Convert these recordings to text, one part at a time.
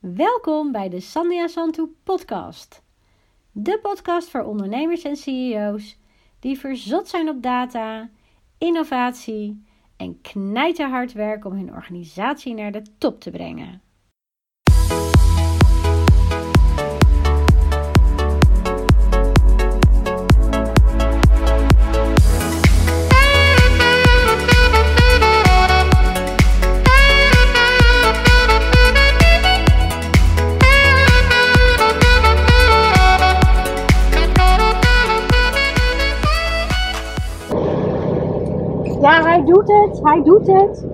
Welkom bij de Sandia Santu podcast. De podcast voor ondernemers en CEO's die verzot zijn op data, innovatie en knijterhard werken om hun organisatie naar de top te brengen. Doet het, hij doet het.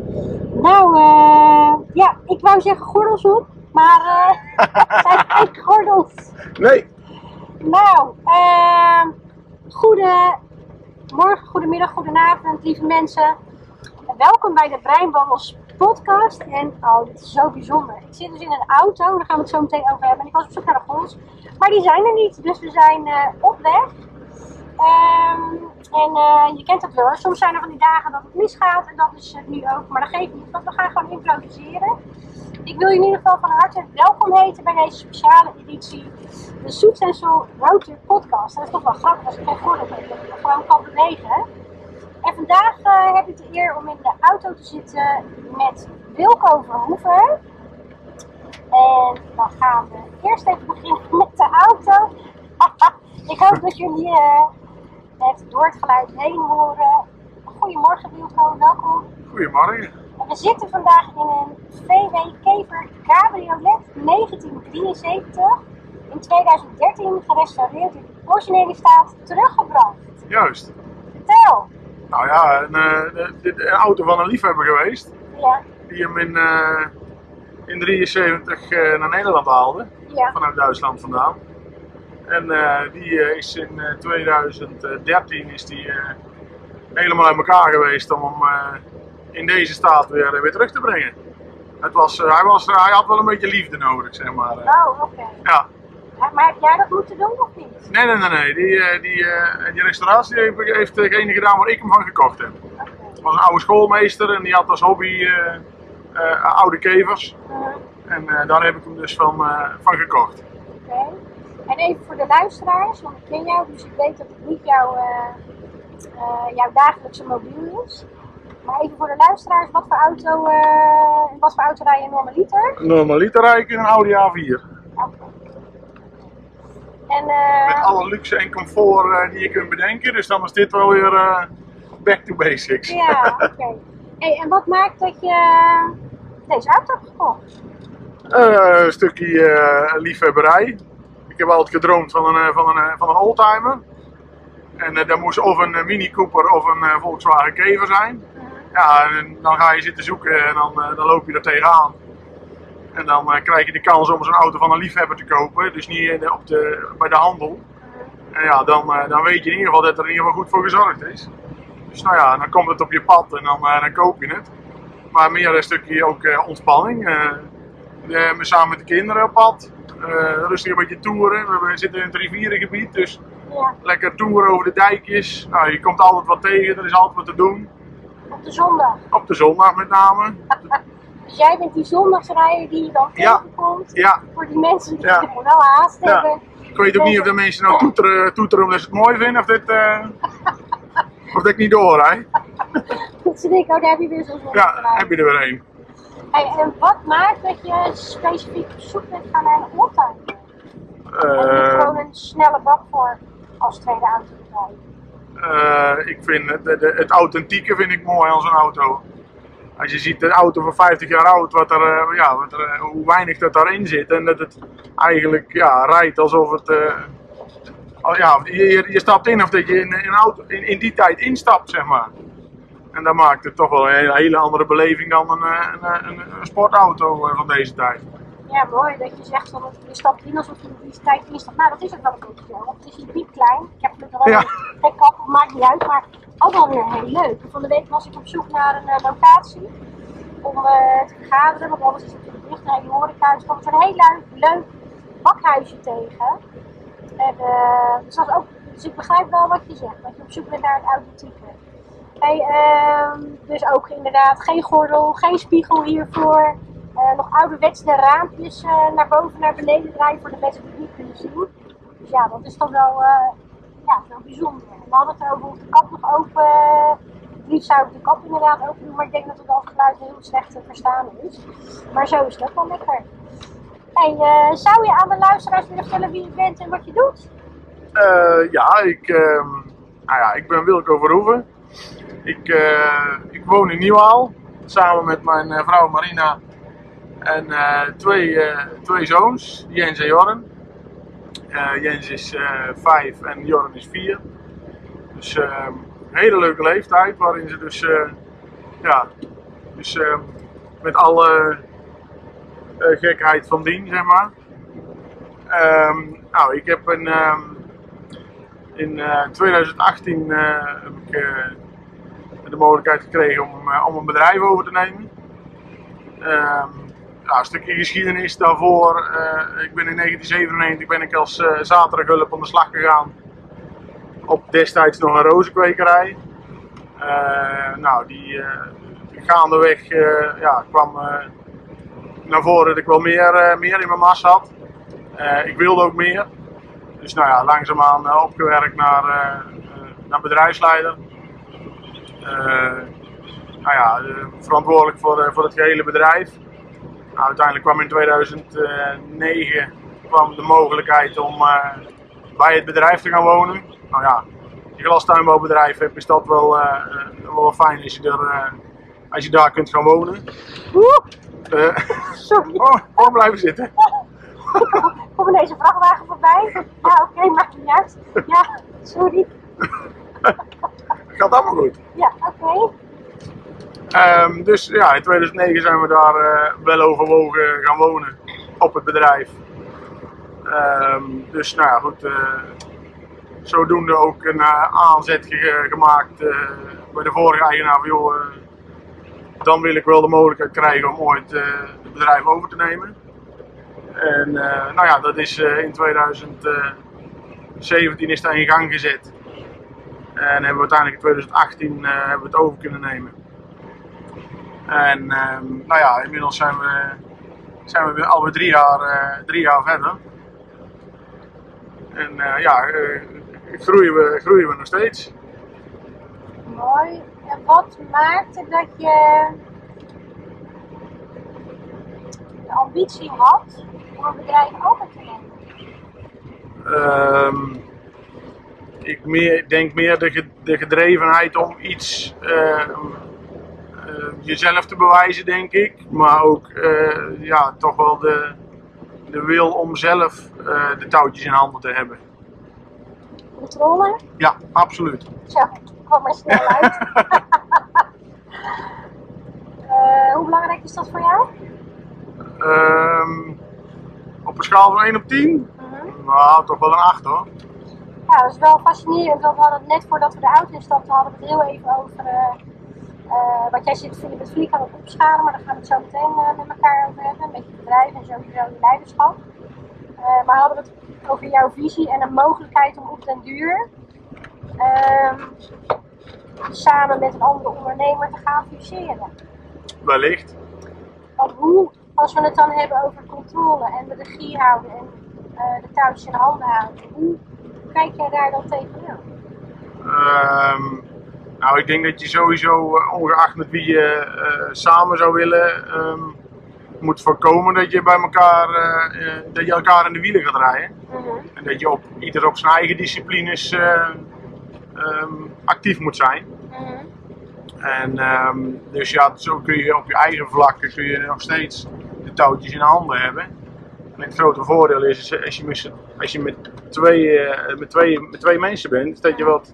Nou, eh, ja, ik wou zeggen gordels op, maar eh zijn geen gordels. Nee, Nou, eh, goedemorgen, goedemiddag, goedenavond, lieve mensen. Welkom bij de Breinbabbels podcast. En, oh, dit is zo bijzonder. Ik zit dus in een auto, daar gaan we het zo meteen over hebben. En ik was op zoek naar de gordels, maar die zijn er niet. Dus we zijn eh, op weg. Ehm, en eh, je kent het wel, soms zijn er van die dagen dat het misgaat en dat is het nu ook. Maar dat geeft niet, want we gaan gewoon improviseren. Ik wil je in ieder geval van harte welkom heten bij deze speciale editie. De Soets en Soul Roadtrip podcast. Dat is toch wel grappig als ik gordel heb, dat ik gewoon kan bewegen. En vandaag eh, heb ik de eer om in de auto te zitten met Wilco Verhoeven. En dan gaan we eerst even beginnen met de auto. ik hoop dat jullie eh, het door het geluid heen horen. Goedemorgen Wilco, welkom. goedemorgen. En we zitten vandaag in een VW Kever Cabriolet 1973. In 2013 gerestaureerd in originele staat teruggebracht. Juist. Vertel! Nou ja, een, eh, de- een auto van een liefhebber geweest. Ja, Die hem in, eh in 73 eh, naar Nederland haalde. ja, Vanuit Duitsland vandaan. En eh, die eh, is in eh, 2013 is die, eh, helemaal uit elkaar geweest om hem eh, in deze staat weer, weer terug te brengen. Het was, eh, hij, was, hij had wel een beetje liefde nodig, zeg maar. eh. oh oké. Ja. Ja, Maar heb jij dat moeten doen of niet? Nee, nee, nee, nee. Die, eh, die, eh, die restauratie heeft, heeft degene gedaan waar ik hem van gekocht heb. Het was een oude schoolmeester en die had als hobby eh, eh, oude kevers. Mhm, En eh, daar heb ik hem dus van, eh, van gekocht. Oké. En even voor de luisteraars, want ik ken jou, dus ik weet dat het niet jouw, eh, eh, jouw dagelijkse mobiel is. Maar even voor de luisteraars, wat voor auto, in wat voor auto rij je normaliter? Normaliter rijd ik in een Audi A4. Oké. En, Met alle luxe en comfort die je kunt bedenken. Dus dan is dit wel weer back to basics. Ja, oké. Hey, en wat maakt dat je deze auto hebt gekocht? Een stukje liefhebberij. Ik heb altijd gedroomd van een, eh, van een, eh, van een oldtimer. En eh, dat moest of een Mini Cooper of een Volkswagen Kever zijn. Ja, en dan ga je zitten zoeken en dan, dan loop je er tegenaan. En dan krijg je de kans om zo'n auto van een liefhebber te kopen, dus niet op de, bij de handel. En ja, dan, dan weet je in ieder geval dat er in ieder geval goed voor gezorgd is. Dus nou ja, dan komt het op je pad en dan, dan koop je het. Maar meer een stukje ook ontspanning. samen met de kinderen op pad. Eh, rustig een beetje toeren. We zitten in het rivierengebied, dus lekker toeren over de dijkjes. Nou, je komt altijd wat tegen, er is altijd wat te doen. op de zondag. Op de zondag met name. Dus jij bent die zondagsrijder die je dan Ja. tegenkomt. Ja, Voor die mensen die Ja. wel haast Ja. hebben. ik weet ook niet of de mensen nou toeteren, toeteren omdat ze het mooi vinden of dit... eh, of dat ik niet doorrijd. Dat ze denken, oh daar heb je weer zo'n Ja, heb je er weer een. Hey, en wat maakt dat je specifiek op zoek bent gaan naar een oldtimer? niet Eh, gewoon een snelle bak voor als tweede auto eh, ik vind het, het authentieke vind ik mooi aan zo'n auto. Als je ziet een auto van 50 jaar oud, wat er, eh, ja, wat er, hoe weinig dat daarin zit. En dat het eigenlijk ja, rijdt alsof het. al- ja, je, je- stapt in of dat je in, in, een auto, in, in die tijd instapt, zeg maar. En dat maakt het toch wel een hele, andere beleving dan een, eh, een, een, een sportauto eh, van deze tijd. Ja, mooi dat je zegt van je stapt in alsof je in die tijd instapt. Nou, dat is ook wel een beetje zo. Want het is hier niet klein. Ik heb gelukkig wel Ja. een kap, maakt niet uit. Maar ook wel weer heel leuk. Van de week was ik op zoek naar een eh, locatie om eh, te vergaderen. Want alles is natuurlijk dicht naar je horeca. Dus kwam ik een heel leuk, leuk bakhuisje tegen. En, eh, dus, dat ook, dus ik begrijp wel wat je zegt. Dat je op zoek bent naar het authentieke. Hey, ehm, dus ook inderdaad geen gordel, geen spiegel hiervoor. eh, nog ouderwets de raampjes eh, naar boven naar beneden draaien voor de mensen die het niet kunnen zien. Dus ja, dat is toch wel eh, ja, wel bijzonder. En we hadden het over de kap nog open. Het liefst zou ik de kap inderdaad open doen, maar ik denk dat het al geluid heel slecht te verstaan is. Maar zo is het wel lekker. Eh, zou je aan de luisteraars willen vertellen wie je bent en wat je doet? Ja, ik, ehm, nou ja, ik ben Wilco Verhoeven. Ik, eh, ik woon in Nieuwaal, samen met mijn eh, vrouw Marina en eh, twee, twee zoons, Jens en Jorren. Jens is vijf en Jorren is vier. Dus ehm, een hele leuke leeftijd waarin ze dus, ja, dus ehm, met alle gekheid van dien, zeg maar. Ehm, nou, ik heb een, in eh, 2018 eh, heb ik de mogelijkheid gekregen om, eh, om een bedrijf over te nemen. Ehm, ja, een stukje geschiedenis daarvoor. eh, ik ben in 1997 ben ik als eh zaterdaghulp aan de slag gegaan. Op destijds nog een rozenkwekerij. Nou, die gaandeweg ja, kwam naar voren dat ik wel meer, meer in mijn mas had. Ik wilde ook meer. Dus nou ja, langzaamaan eh, opgewerkt naar, naar bedrijfsleider. Eh, nou ja, eh, verantwoordelijk voor, eh, voor het gehele bedrijf. Nou, uiteindelijk kwam in 2009 kwam de mogelijkheid om bij het bedrijf te gaan wonen. Nou ja, je glastuinbouwbedrijf hebt, is dat wel, wel fijn als je, er, als je daar kunt gaan wonen. Sorry. oh, gewoon blijven zitten. Kom in deze vrachtwagen voorbij? Ja, oké, maakt niet uit. Ja, sorry. Gaat allemaal goed. Ja, oké. Ehm, dus ja, in 2009 zijn we daar eh, wel overwogen gaan wonen op het bedrijf. Ehm, dus nou ja, goed. eh, zodoende ook een eh, aanzet ge- gemaakt bij de vorige eigenaar van joh, dan wil ik wel de mogelijkheid krijgen om ooit het bedrijf over te nemen. En nou ja, dat is in 2017 is dat in gang gezet. En hebben we uiteindelijk in 2018 eh, hebben we het over kunnen nemen. En ehm, nou ja, inmiddels zijn we, zijn we weer alweer drie jaar, eh, drie jaar verder. En eh, ja, groeien, we, groeien we nog steeds. Mooi. En wat maakte dat je de ambitie had om een bedrijf over te nemen? Ehm, ik meer, denk meer de, de gedrevenheid om iets ehm, eh, jezelf te bewijzen, denk ik. Maar ook eh, ja, toch wel de, de wil om zelf eh, de touwtjes in handen te hebben. Controle? Ja, absoluut. Zo, kwam er snel uit. Eh, hoe belangrijk is dat voor jou? Ehm, op een schaal van 1 op 10? Mhm. Nou, toch wel een 8 hoor. Ja, dat is wel fascinerend. Want we hadden het net voordat we de auto instapten, hadden we het heel even over eh, eh, wat jij zit Philip met Vlieg aan het opschalen. Maar daar gaan we het zo meteen eh, met elkaar over hebben. Met je bedrijf en sowieso je leiderschap. Maar hadden we het over jouw visie en een mogelijkheid om op den duur ehm, samen met een andere ondernemer te gaan fuseren. Wellicht. Want hoe, als we het dan hebben over controle en de regie houden en de touwtjes in handen houden, hoe kijk jij daar dan tegenaan? Ehm, nou, ik denk dat je sowieso, eh, ongeacht met wie je eh, samen zou willen, ehm, moet voorkomen dat je bij elkaar, eh, dat je elkaar in de wielen gaat rijden. En dat je op, ieder op zijn eigen disciplines ehm, actief moet zijn. En ehm, dus ja, zo kun je op je eigen vlakken kun je nog steeds de touwtjes in handen hebben. Het grote voordeel is, is als je met, als je met, twee, eh, met, twee, met twee mensen bent, is dat je wat,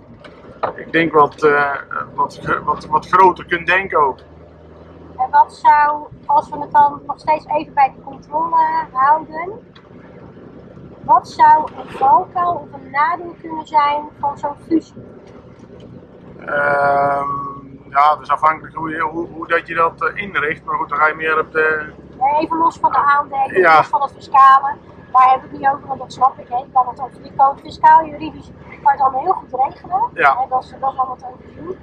ik denk wat, eh, wat, wat, wat groter kunt denken ook. En wat zou, als we het dan nog steeds even bij de controle houden, wat zou een valkuil of een nadeel kunnen zijn van zo'n fusie? Ehm, ja, dus afhankelijk hoe, je, hoe, hoe dat je dat eh, inricht. Maar goed, dan ga je meer op de. Even los van de aandelen, Ja. los van het fiscale, daar we het niet over, want dat snap ik. Hè. Je kan het over kan het fiscaal, juridisch, kan het allemaal heel goed regelen. Ja. Hè, dat, is, dat is allemaal te overzien.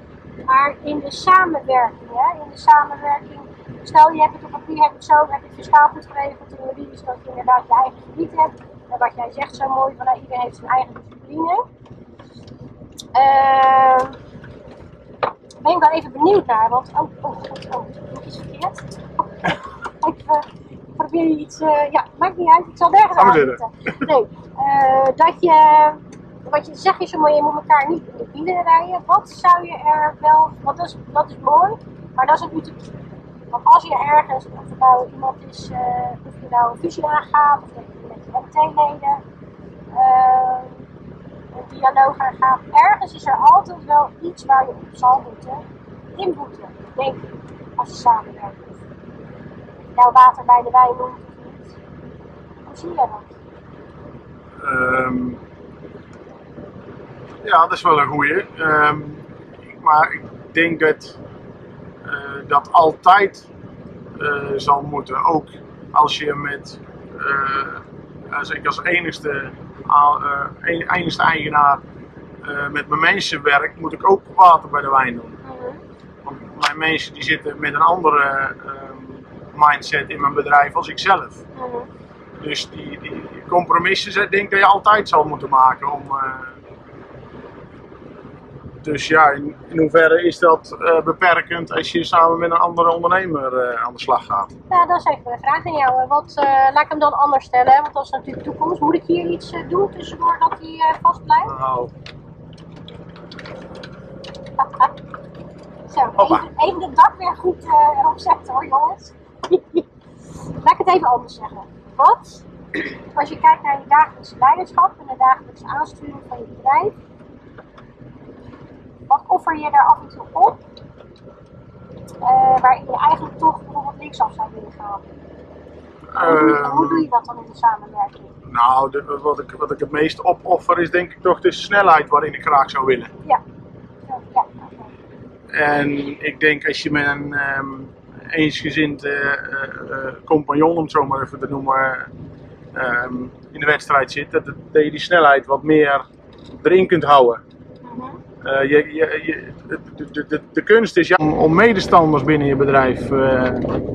Maar in de samenwerking, hè, in de samenwerking stel je hebt het op papier, heb het zo, heb het fiscaal goed geregeld, theorie is dat je inderdaad je eigen gebied hebt. En wat jij zegt zo mooi, van nou, iedereen heeft zijn eigen discipline. Ehm ben ik wel even benieuwd naar, want oh, oh, oh, doe ik iets verkeerd? Even, probeer je iets, eh, ja, maakt niet uit, ik zal nergens Ga maar aan zitten. Nee, eh, dat je, wat je zegt is je moet elkaar niet in de bieden rijden. Wat zou je er wel, dat is, dat is mooi, maar dat is een utopie. Want als je ergens, of er nou iemand is, eh, of je nou een visie aangaat, of dat je met je MT-leden eh, een dialoog aangaat, ergens is er altijd wel iets waar je op zal moeten inboeten, denk ik, als je samenwerkt. Nou water bij de wijn noemt of niet. Hoe zie je dat? Ehm, ja, dat is wel een goeie. Ehm, maar ik denk dat eh, dat altijd eh, zal moeten. Ook als je met, eh, als ik als enigste, enigste eigenaar met mijn mensen werk, moet ik ook water bij de wijn doen. Want mijn mensen die zitten met een andere mindset in mijn bedrijf als ik zelf. Dus die, die compromissen zijn- denk ik dat je altijd zal moeten maken om. eh, dus ja, in, in hoeverre is dat eh, beperkend als je samen met een andere ondernemer eh, aan de slag gaat? Nou, dat is even een vraag aan jou. Wat, laat ik hem dan anders stellen, want dat is natuurlijk toekomst. Moet ik hier iets doen tussendoor dat hij vast blijft? Nou, Zo, even, even het dak weer goed erop zetten hoor, jongens. Laat ik het even anders zeggen. Wat, als je kijkt naar je dagelijkse leiderschap en de dagelijkse aansturing van je bedrijf, wat offer je daar af en toe op, eh, waarin je eigenlijk toch bijvoorbeeld linksaf zou willen gaan? Hoe doe, je, ehm, hoe doe je dat dan in de samenwerking? nou de- wat, ik, wat ik het meest opoffer is denk ik toch de snelheid waarin ik graag zou willen. Ja. Ja. En ik denk als je met een ehm, eensgezind eh, compagnon, om het zo maar even te noemen, ehm, in de wedstrijd zit, dat, dat je die snelheid wat meer erin kunt houden. Mhm. Je, je, je, de, de, de, de kunst is ja, om, om medestanders binnen je bedrijf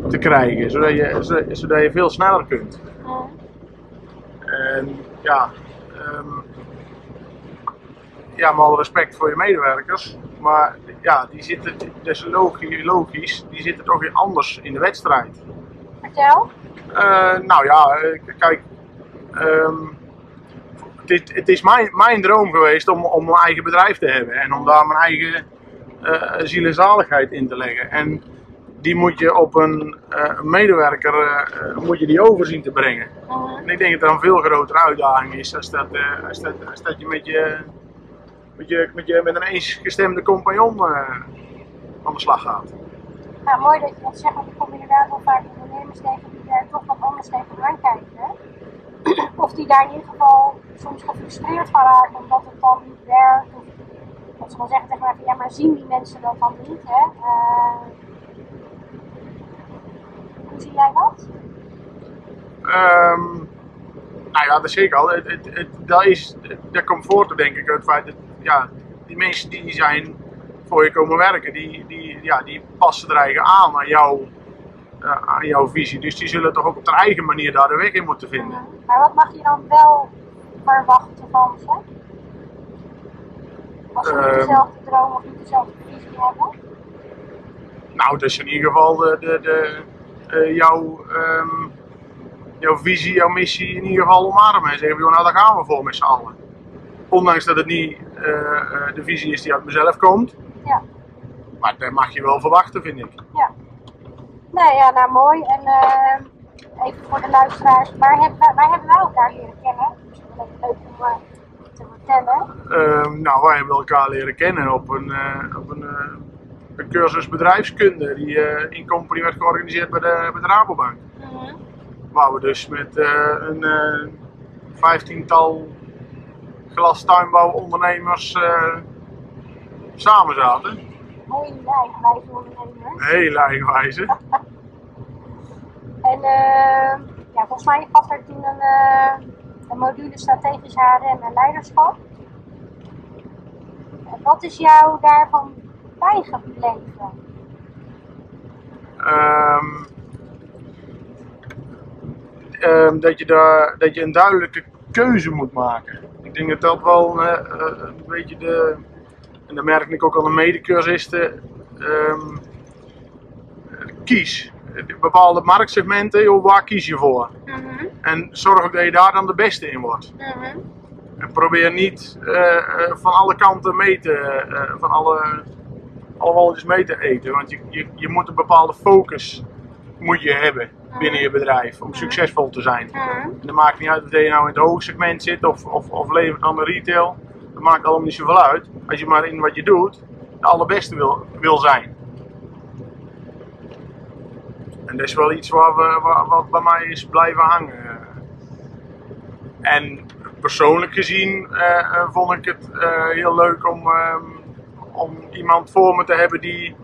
te krijgen, zodat je, zodat- zodat je veel sneller kunt. Mhm. En ja, ehm, ja, met alle respect voor je medewerkers, maar ja, die zitten, dat is logisch, logisch, die zitten toch weer anders in de wedstrijd. Vertel. Eh, nou ja, eh, kijk, ehm, het, is, het is mijn, mijn droom geweest om, om mijn eigen bedrijf te hebben en om daar mijn eigen eh ziel en zaligheid in te leggen. En die moet je op een eh, medewerker eh, moet je die overzien te brengen. Mhm. En ik denk dat dat een veel grotere uitdaging is als dat, als dat, als dat je met je met, je, met, je, met een eensgestemde compagnon eh, aan de slag gaat. Nou, mooi dat je dat zegt, want ik kom inderdaad wel vaak ondernemers tegen die daar toch wat anders tegenaan kijken. Of die daar in ieder geval soms gefrustreerd van raken omdat het dan niet werkt. Of dat ze gewoon zeggen tegen mij van ja, maar zien die mensen dat dan niet, hè? Eh, hoe zie jij dat? Ehm, nou ja, dat is zeker al. Het, het, het, dat, is, komt voort, denk ik, uit het feit dat ja, die mensen die zijn voor je komen werken, die, die, ja, die passen er eigen aan aan, jou, eh, aan jouw visie. Dus die zullen toch ook op hun eigen manier daar de weg in moeten vinden. Maar wat mag je dan wel verwachten van ze? Als ze niet Ehm. dezelfde droom of niet dezelfde visie hebben? Nou, dus in ieder geval de, de, de, eh, jouw, ehm, jouw visie, jouw missie in ieder geval omarmen. En zeggen, nou daar gaan we voor met z'n allen. Ondanks dat het niet eh, eh, de visie is die uit mezelf komt. Ja. Maar dat mag je wel verwachten, vind ik. Ja. Nee, ja, nou mooi. En eh, even voor de luisteraars, waar hebben, wij, waar hebben wij elkaar leren kennen? Wel even leuk om te vertellen. Ehm, nou, wij hebben elkaar leren kennen op een, op een, een cursus bedrijfskunde die in company werd georganiseerd bij de, bij de Rabobank. Waar we dus met een vijftiental glastuinbouwondernemers eh samen zaten. Mooie eigenwijze ondernemer. Hele eigenwijze. En eh, ja, volgens mij was er toen een, eh, een module strategisch HRM en leiderschap. En wat is jou daarvan bijgebleven? ehm, ehm, dat, je daar, dat je een duidelijke keuze moet maken. Ik denk dat dat wel eh, eh, een beetje de. En dat merk ik ook aan de medecursisten. ehm, kies. Bepaalde marktsegmenten, joh, waar kies je voor? Mhm, En zorg ook dat je daar dan de beste in wordt. mhm. En probeer niet eh, eh, van alle kanten mee te, eh, van alle, alle walletjes mee te eten. Want je, je, je moet een bepaalde focus moet je hebben binnen je bedrijf om succesvol te zijn. En dat maakt niet uit of je nou in het hoge segment zit of, of, of levert aan de retail. Dat maakt allemaal niet zoveel uit. Als je maar in wat je doet de allerbeste wil, wil zijn. En dat is wel iets waar we, waar- wat bij mij is blijven hangen. En persoonlijk gezien eh, eh, vond ik het eh, heel leuk om, ehm, om iemand voor me te hebben die,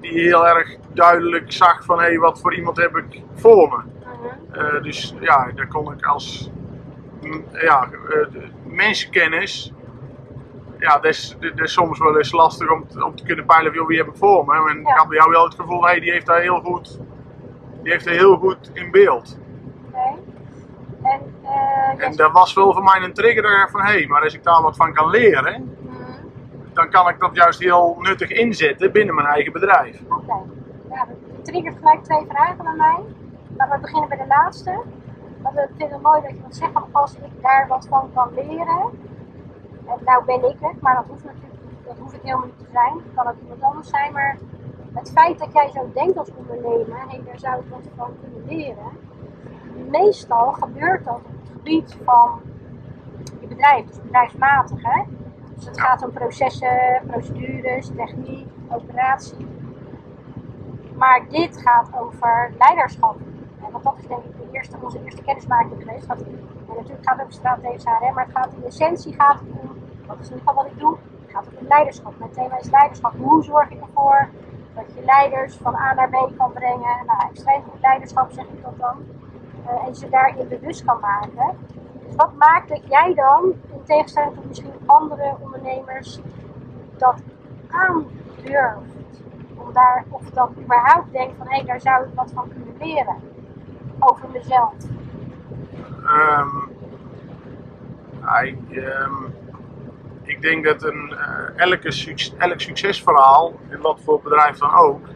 die heel erg duidelijk zag van hé, hey, wat voor iemand heb ik voor me. Mhm. Eh, dus ja, daar kon ik als mm, ja, de mensenkennis. Ja, dat is, dat is soms wel eens lastig om, te- om te kunnen peilen wie heb ik voor me. En Ja. ik had bij jou wel het gevoel, hey, die heeft daar heel goed, die heeft daar heel goed in beeld. En, eh, En dat was wel voor mij een trigger van, hé, hey, maar als ik daar wat van kan leren, Mhm. dan kan ik dat juist heel nuttig inzetten binnen mijn eigen bedrijf. Ja, dat triggert gelijk twee vragen bij mij. Laten we beginnen bij de laatste. Want ik vind het mooi dat je dat zegt van als ik daar wat van kan leren. En nou ben ik het, maar dat hoeft natuurlijk dat hoef ik helemaal niet te zijn. Dat kan ook iemand anders zijn. Maar het feit dat jij zo denkt als ondernemer, hé, daar zou ik wat van kunnen leren. Meestal gebeurt dat op het gebied van je bedrijf, dus bedrijfsmatig. Hè? Dus het gaat om processen, procedures, techniek, operatie. Maar dit gaat over leiderschap. En want dat is denk ik de eerste, onze eerste kennismaking geweest. En natuurlijk gaat het over strategisch HRM, maar het gaat in essentie gaat het om, dat is in ieder geval wat ik doe, het gaat om leiderschap. Mijn thema is leiderschap. Hoe zorg ik ervoor dat je leiders van A naar B kan brengen? Nou, extreem goed leiderschap zeg ik dat dan. Eh, en ze daarin bewust kan maken. Dus wat maakt dat jij dan, in tegenstelling tot misschien andere ondernemers, dat aandurft? Om daar, of dat überhaupt denkt van, hé, daar zou ik wat van kunnen leren. Over mezelf. Ehm, ja, ik, ik denk dat een, eh, elke suc- elk succesverhaal, in wat voor bedrijf dan ook,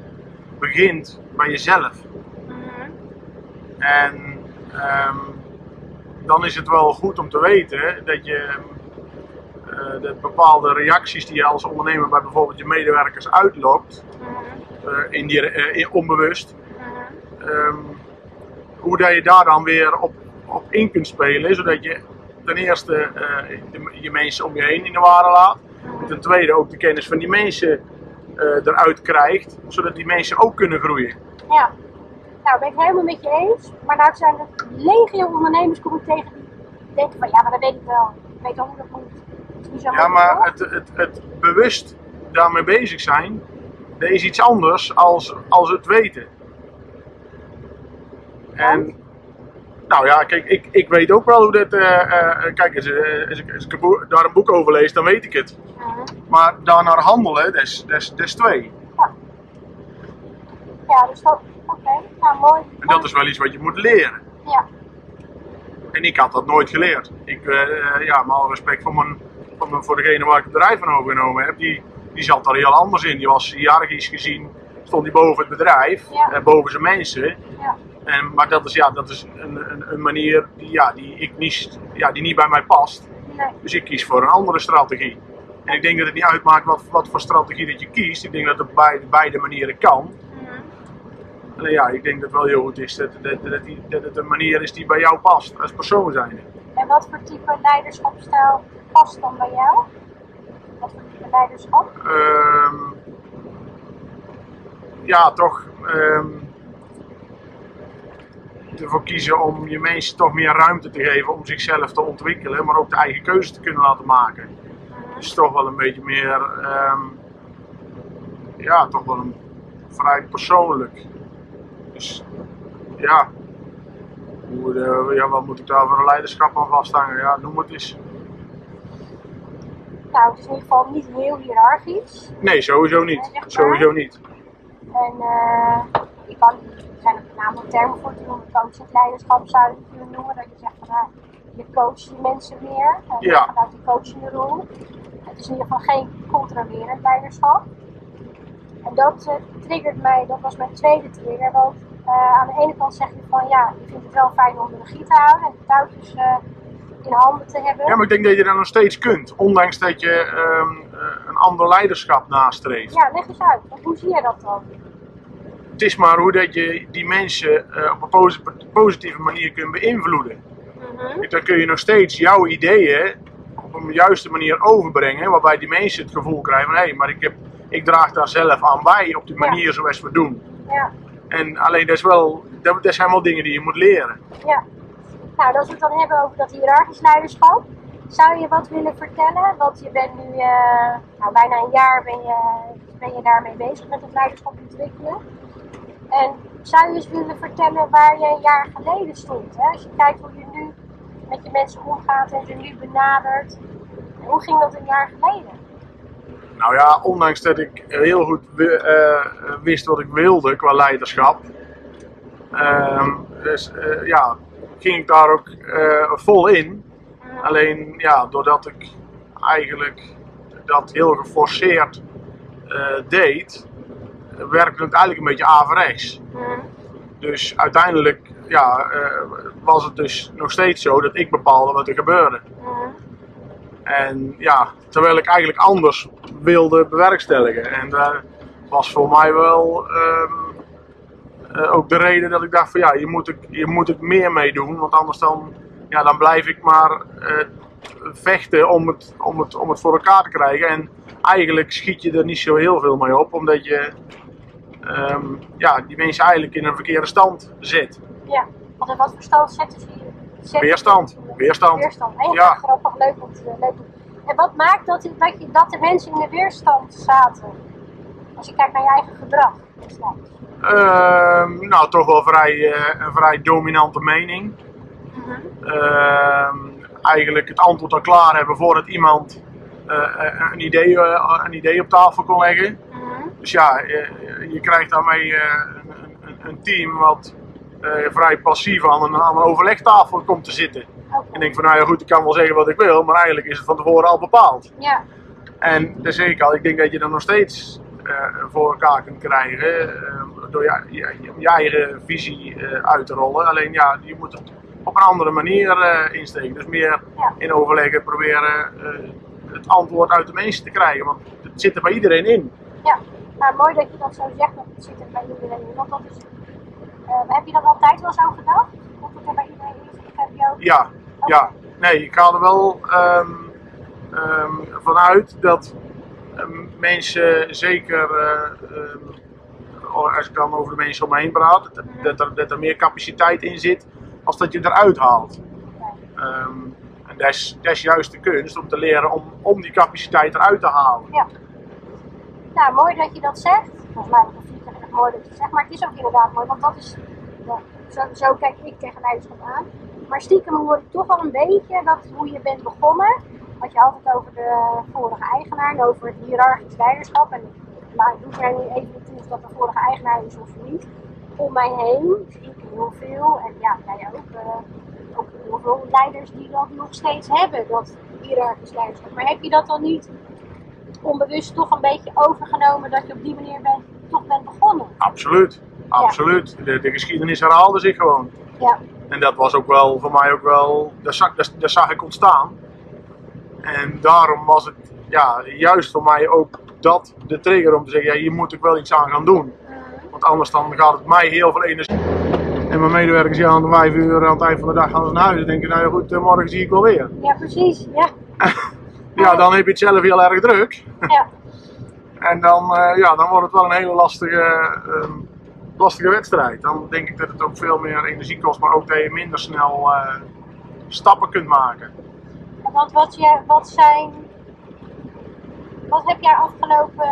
begint bij jezelf. Mhm. En ehm, dan is het wel goed om te weten dat je de bepaalde reacties die je als ondernemer bij bijvoorbeeld je medewerkers uitlokt, eh, in die, eh, onbewust, ehm, hoe dat je daar dan weer op, op in kunt spelen, zodat je ten eerste eh, de- je mensen om je heen in de ware laat, en ten tweede ook de kennis van die mensen eh, eruit krijgt, zodat die mensen ook kunnen groeien. Ja, nou ben ik helemaal met je eens. Maar nou zijn er legio ondernemers kom ik tegen die denken van ja, maar dat weet ik wel. Ik weet al hoe dat moet. Ja, maar het, het, het bewust daarmee bezig zijn, dat is iets anders als, als het weten. En, nou ja, kijk, ik, ik weet ook wel hoe dat. eh, eh, kijk, als, eh, als ik, als daar een boek over lees, dan weet ik het. Mhm. Maar daarnaar handelen, dat is, dat is, dat is twee. Ja, dus dat, oké, nou mooi. En dat is wel iets wat je moet leren. Ja, En ik had dat nooit geleerd. Ik, ja, met alle respect voor, mijn, voor, degene waar ik het bedrijf van overgenomen heb, die, die zat daar heel anders in. Die was hiërarchisch gezien, stond die boven het bedrijf, Ja. en boven zijn mensen. ja, En, maar dat is, ja, dat is een, een, een manier die, ja, die, ik niet, ja, die niet bij mij past. nee. Dus ik kies voor een andere strategie. En ik denk dat het niet uitmaakt wat, wat voor strategie dat je kiest. Ik denk dat het op beide, manieren kan. Mhm. En ja, ik denk dat het wel heel goed is dat, dat, dat, die- dat het een manier is die bij jou past als persoon zijnde. En wat voor type leiderschapstijl past dan bij jou? Wat voor type leiderschap? Ehm, ja, toch ehm, ervoor kiezen om je mensen toch meer ruimte te geven om zichzelf te ontwikkelen, maar ook de eigen keuze te kunnen laten maken. Dus toch wel een beetje meer, ehm, ja, toch wel een vrij persoonlijk. Dus ja, hoe, eh, ja, wat moet ik daar voor een leiderschap aan vasthangen? Ja, noem het eens. Nou, het is in ieder geval niet heel hiërarchisch. Nee, sowieso niet. Sowieso niet. En eh, je kan, er zijn een aantal termen voor te noemen, coachend leiderschap zou je kunnen noemen. Dat je zegt van nou, je coacht je mensen meer. En Ja. Vanuit die coachende rol. Het is in ieder geval geen controlerend leiderschap. En dat eh, triggert mij, dat was mijn tweede trigger. Want eh, aan de ene kant zeg je van ja, je vindt het wel fijn om de regie te houden en de touwtjes in handen te hebben. Ja, maar ik denk dat je dat nog steeds kunt. Ondanks dat je ehm, eh, een ander leiderschap nastreeft. Ja, leg eens uit. Hoe zie je dat dan? Het is maar hoe dat je die mensen eh, op een posi- positieve manier kunt beïnvloeden. Mhm. Dan kun je nog steeds jouw ideeën op een juiste manier overbrengen. Waarbij die mensen het gevoel krijgen van hé, maar ik, heb, ik draag daar zelf aan bij op die Ja. manier zoals we doen. Ja, En alleen dat, is wel, dat, dat zijn wel dingen die je moet leren. ja. Nou, als we het dan hebben over dat hiërarchisch leiderschap. Zou je wat willen vertellen? Want je bent nu eh, nou, bijna een jaar ben je, ben je daarmee bezig met het leiderschap ontwikkelen. En zou je eens willen vertellen waar je een jaar geleden stond? Hè? Als je kijkt hoe je nu met je mensen omgaat en ze nu benadert. Hoe ging dat een jaar geleden? Nou ja, ondanks dat ik heel goed eh, wist wat ik wilde qua leiderschap. ehm, dus eh, ja, ging ik daar ook eh, vol in. Alleen ja, doordat ik eigenlijk dat heel geforceerd eh, deed, werkte het eigenlijk een beetje averechts. Mhm. Dus uiteindelijk ja, eh, was het dus nog steeds zo dat ik bepaalde wat er gebeurde. Mhm. En ja, terwijl ik eigenlijk anders wilde bewerkstelligen. En dat was voor mij wel ehm, eh, ook de reden dat ik dacht van ja, hier moet ik, hier moet ik meer mee doen. Want anders dan, ja, dan blijf ik maar eh, vechten om het, om, het, om het voor elkaar te krijgen. En eigenlijk schiet je er niet zo heel veel mee op. Omdat je ehm, ja, die mensen eigenlijk in een verkeerde stand zet. Ja, want in wat voor stand zetten ze je? ze- Weerstand. Weerstand. Weerstand. Heel Ja. grappig, leuk om te leuk. En wat maakt dat, dat, je, dat de mensen in de weerstand zaten? Als je kijkt naar je eigen gedrag. Ehm, nou, toch wel vrij, eh, een vrij dominante mening. Mhm. Ehm, eigenlijk het antwoord al klaar hebben voordat iemand eh, eh, een, idee, een idee op tafel kon leggen. Mhm. Dus ja, je, je krijgt daarmee een, een, team wat vrij passief aan een, aan een overlegtafel komt te zitten. En denk van nou ja goed, ik kan wel zeggen wat ik wil, maar eigenlijk is het van tevoren al bepaald. Ja, En dat zeg ik al, ik denk dat je dat nog steeds voor elkaar kunt krijgen eh, door je, je, je eigen visie eh, uit te rollen. Alleen ja, je moet het op een andere manier eh, insteken. Dus meer in overleggen proberen eh, het antwoord uit de mensen te krijgen. Want het zit er bij iedereen in. ja. Maar mooi dat je dat zo zegt, want het zit er bij iedereen in. Want dat is, eh, heb je dat altijd wel zo gedacht? Dat het er bij iedereen in zit? Heb je ook... Ja, ja. Nee, ik ga er wel ehm, ehm, vanuit dat mensen zeker, eh, ehm, als ik dan over de mensen om me heen praat, dat, er, er meer capaciteit in zit als dat je eruit haalt. Ehm, en dat is, juist de kunst om te leren om, die capaciteit eruit te halen. Ja. Nou, mooi dat je dat zegt. Volgens mij is het mooi dat je het zegt, maar het is ook inderdaad mooi, want dat is, zo, zo kijk ik tegen leiderschap aan. Maar stiekem hoor ik toch wel een beetje dat hoe je bent begonnen, had je altijd over de vorige eigenaar en over het hiërarchisch leiderschap. En maar ik doe er nu even niet toe of dat de vorige eigenaar is of niet. Om mij heen zie ik heel veel, en ja, jij ook, eh, ook heel veel leiders die dat nog steeds hebben, dat hiërarchisch leiderschap. Maar heb je dat dan niet onbewust toch een beetje overgenomen dat je op die manier bent, toch bent begonnen. Absoluut, absoluut. De, de geschiedenis herhaalde zich gewoon. Ja, En dat was ook wel voor mij ook wel, dat zag, dat, dat zag ik ontstaan. En daarom was het ja, juist voor mij ook dat de trigger om te zeggen, ja, hier moet ik wel iets aan gaan doen. Want anders dan gaat het mij heel veel energie. En mijn medewerkers ja, aan de vijf uur aan het eind van de dag gaan ze naar huis en denken, nou ja goed, eh, morgen zie ik wel weer. ja precies. Ja, Ja, dan heb je het zelf heel erg druk. ja. En dan, eh, ja, dan wordt het wel een hele lastige, ehm, lastige wedstrijd. Dan denk ik dat het ook veel meer energie kost, maar ook dat je minder snel eh, stappen kunt maken. Want wat, je, wat zijn. Wat heb jij afgelopen.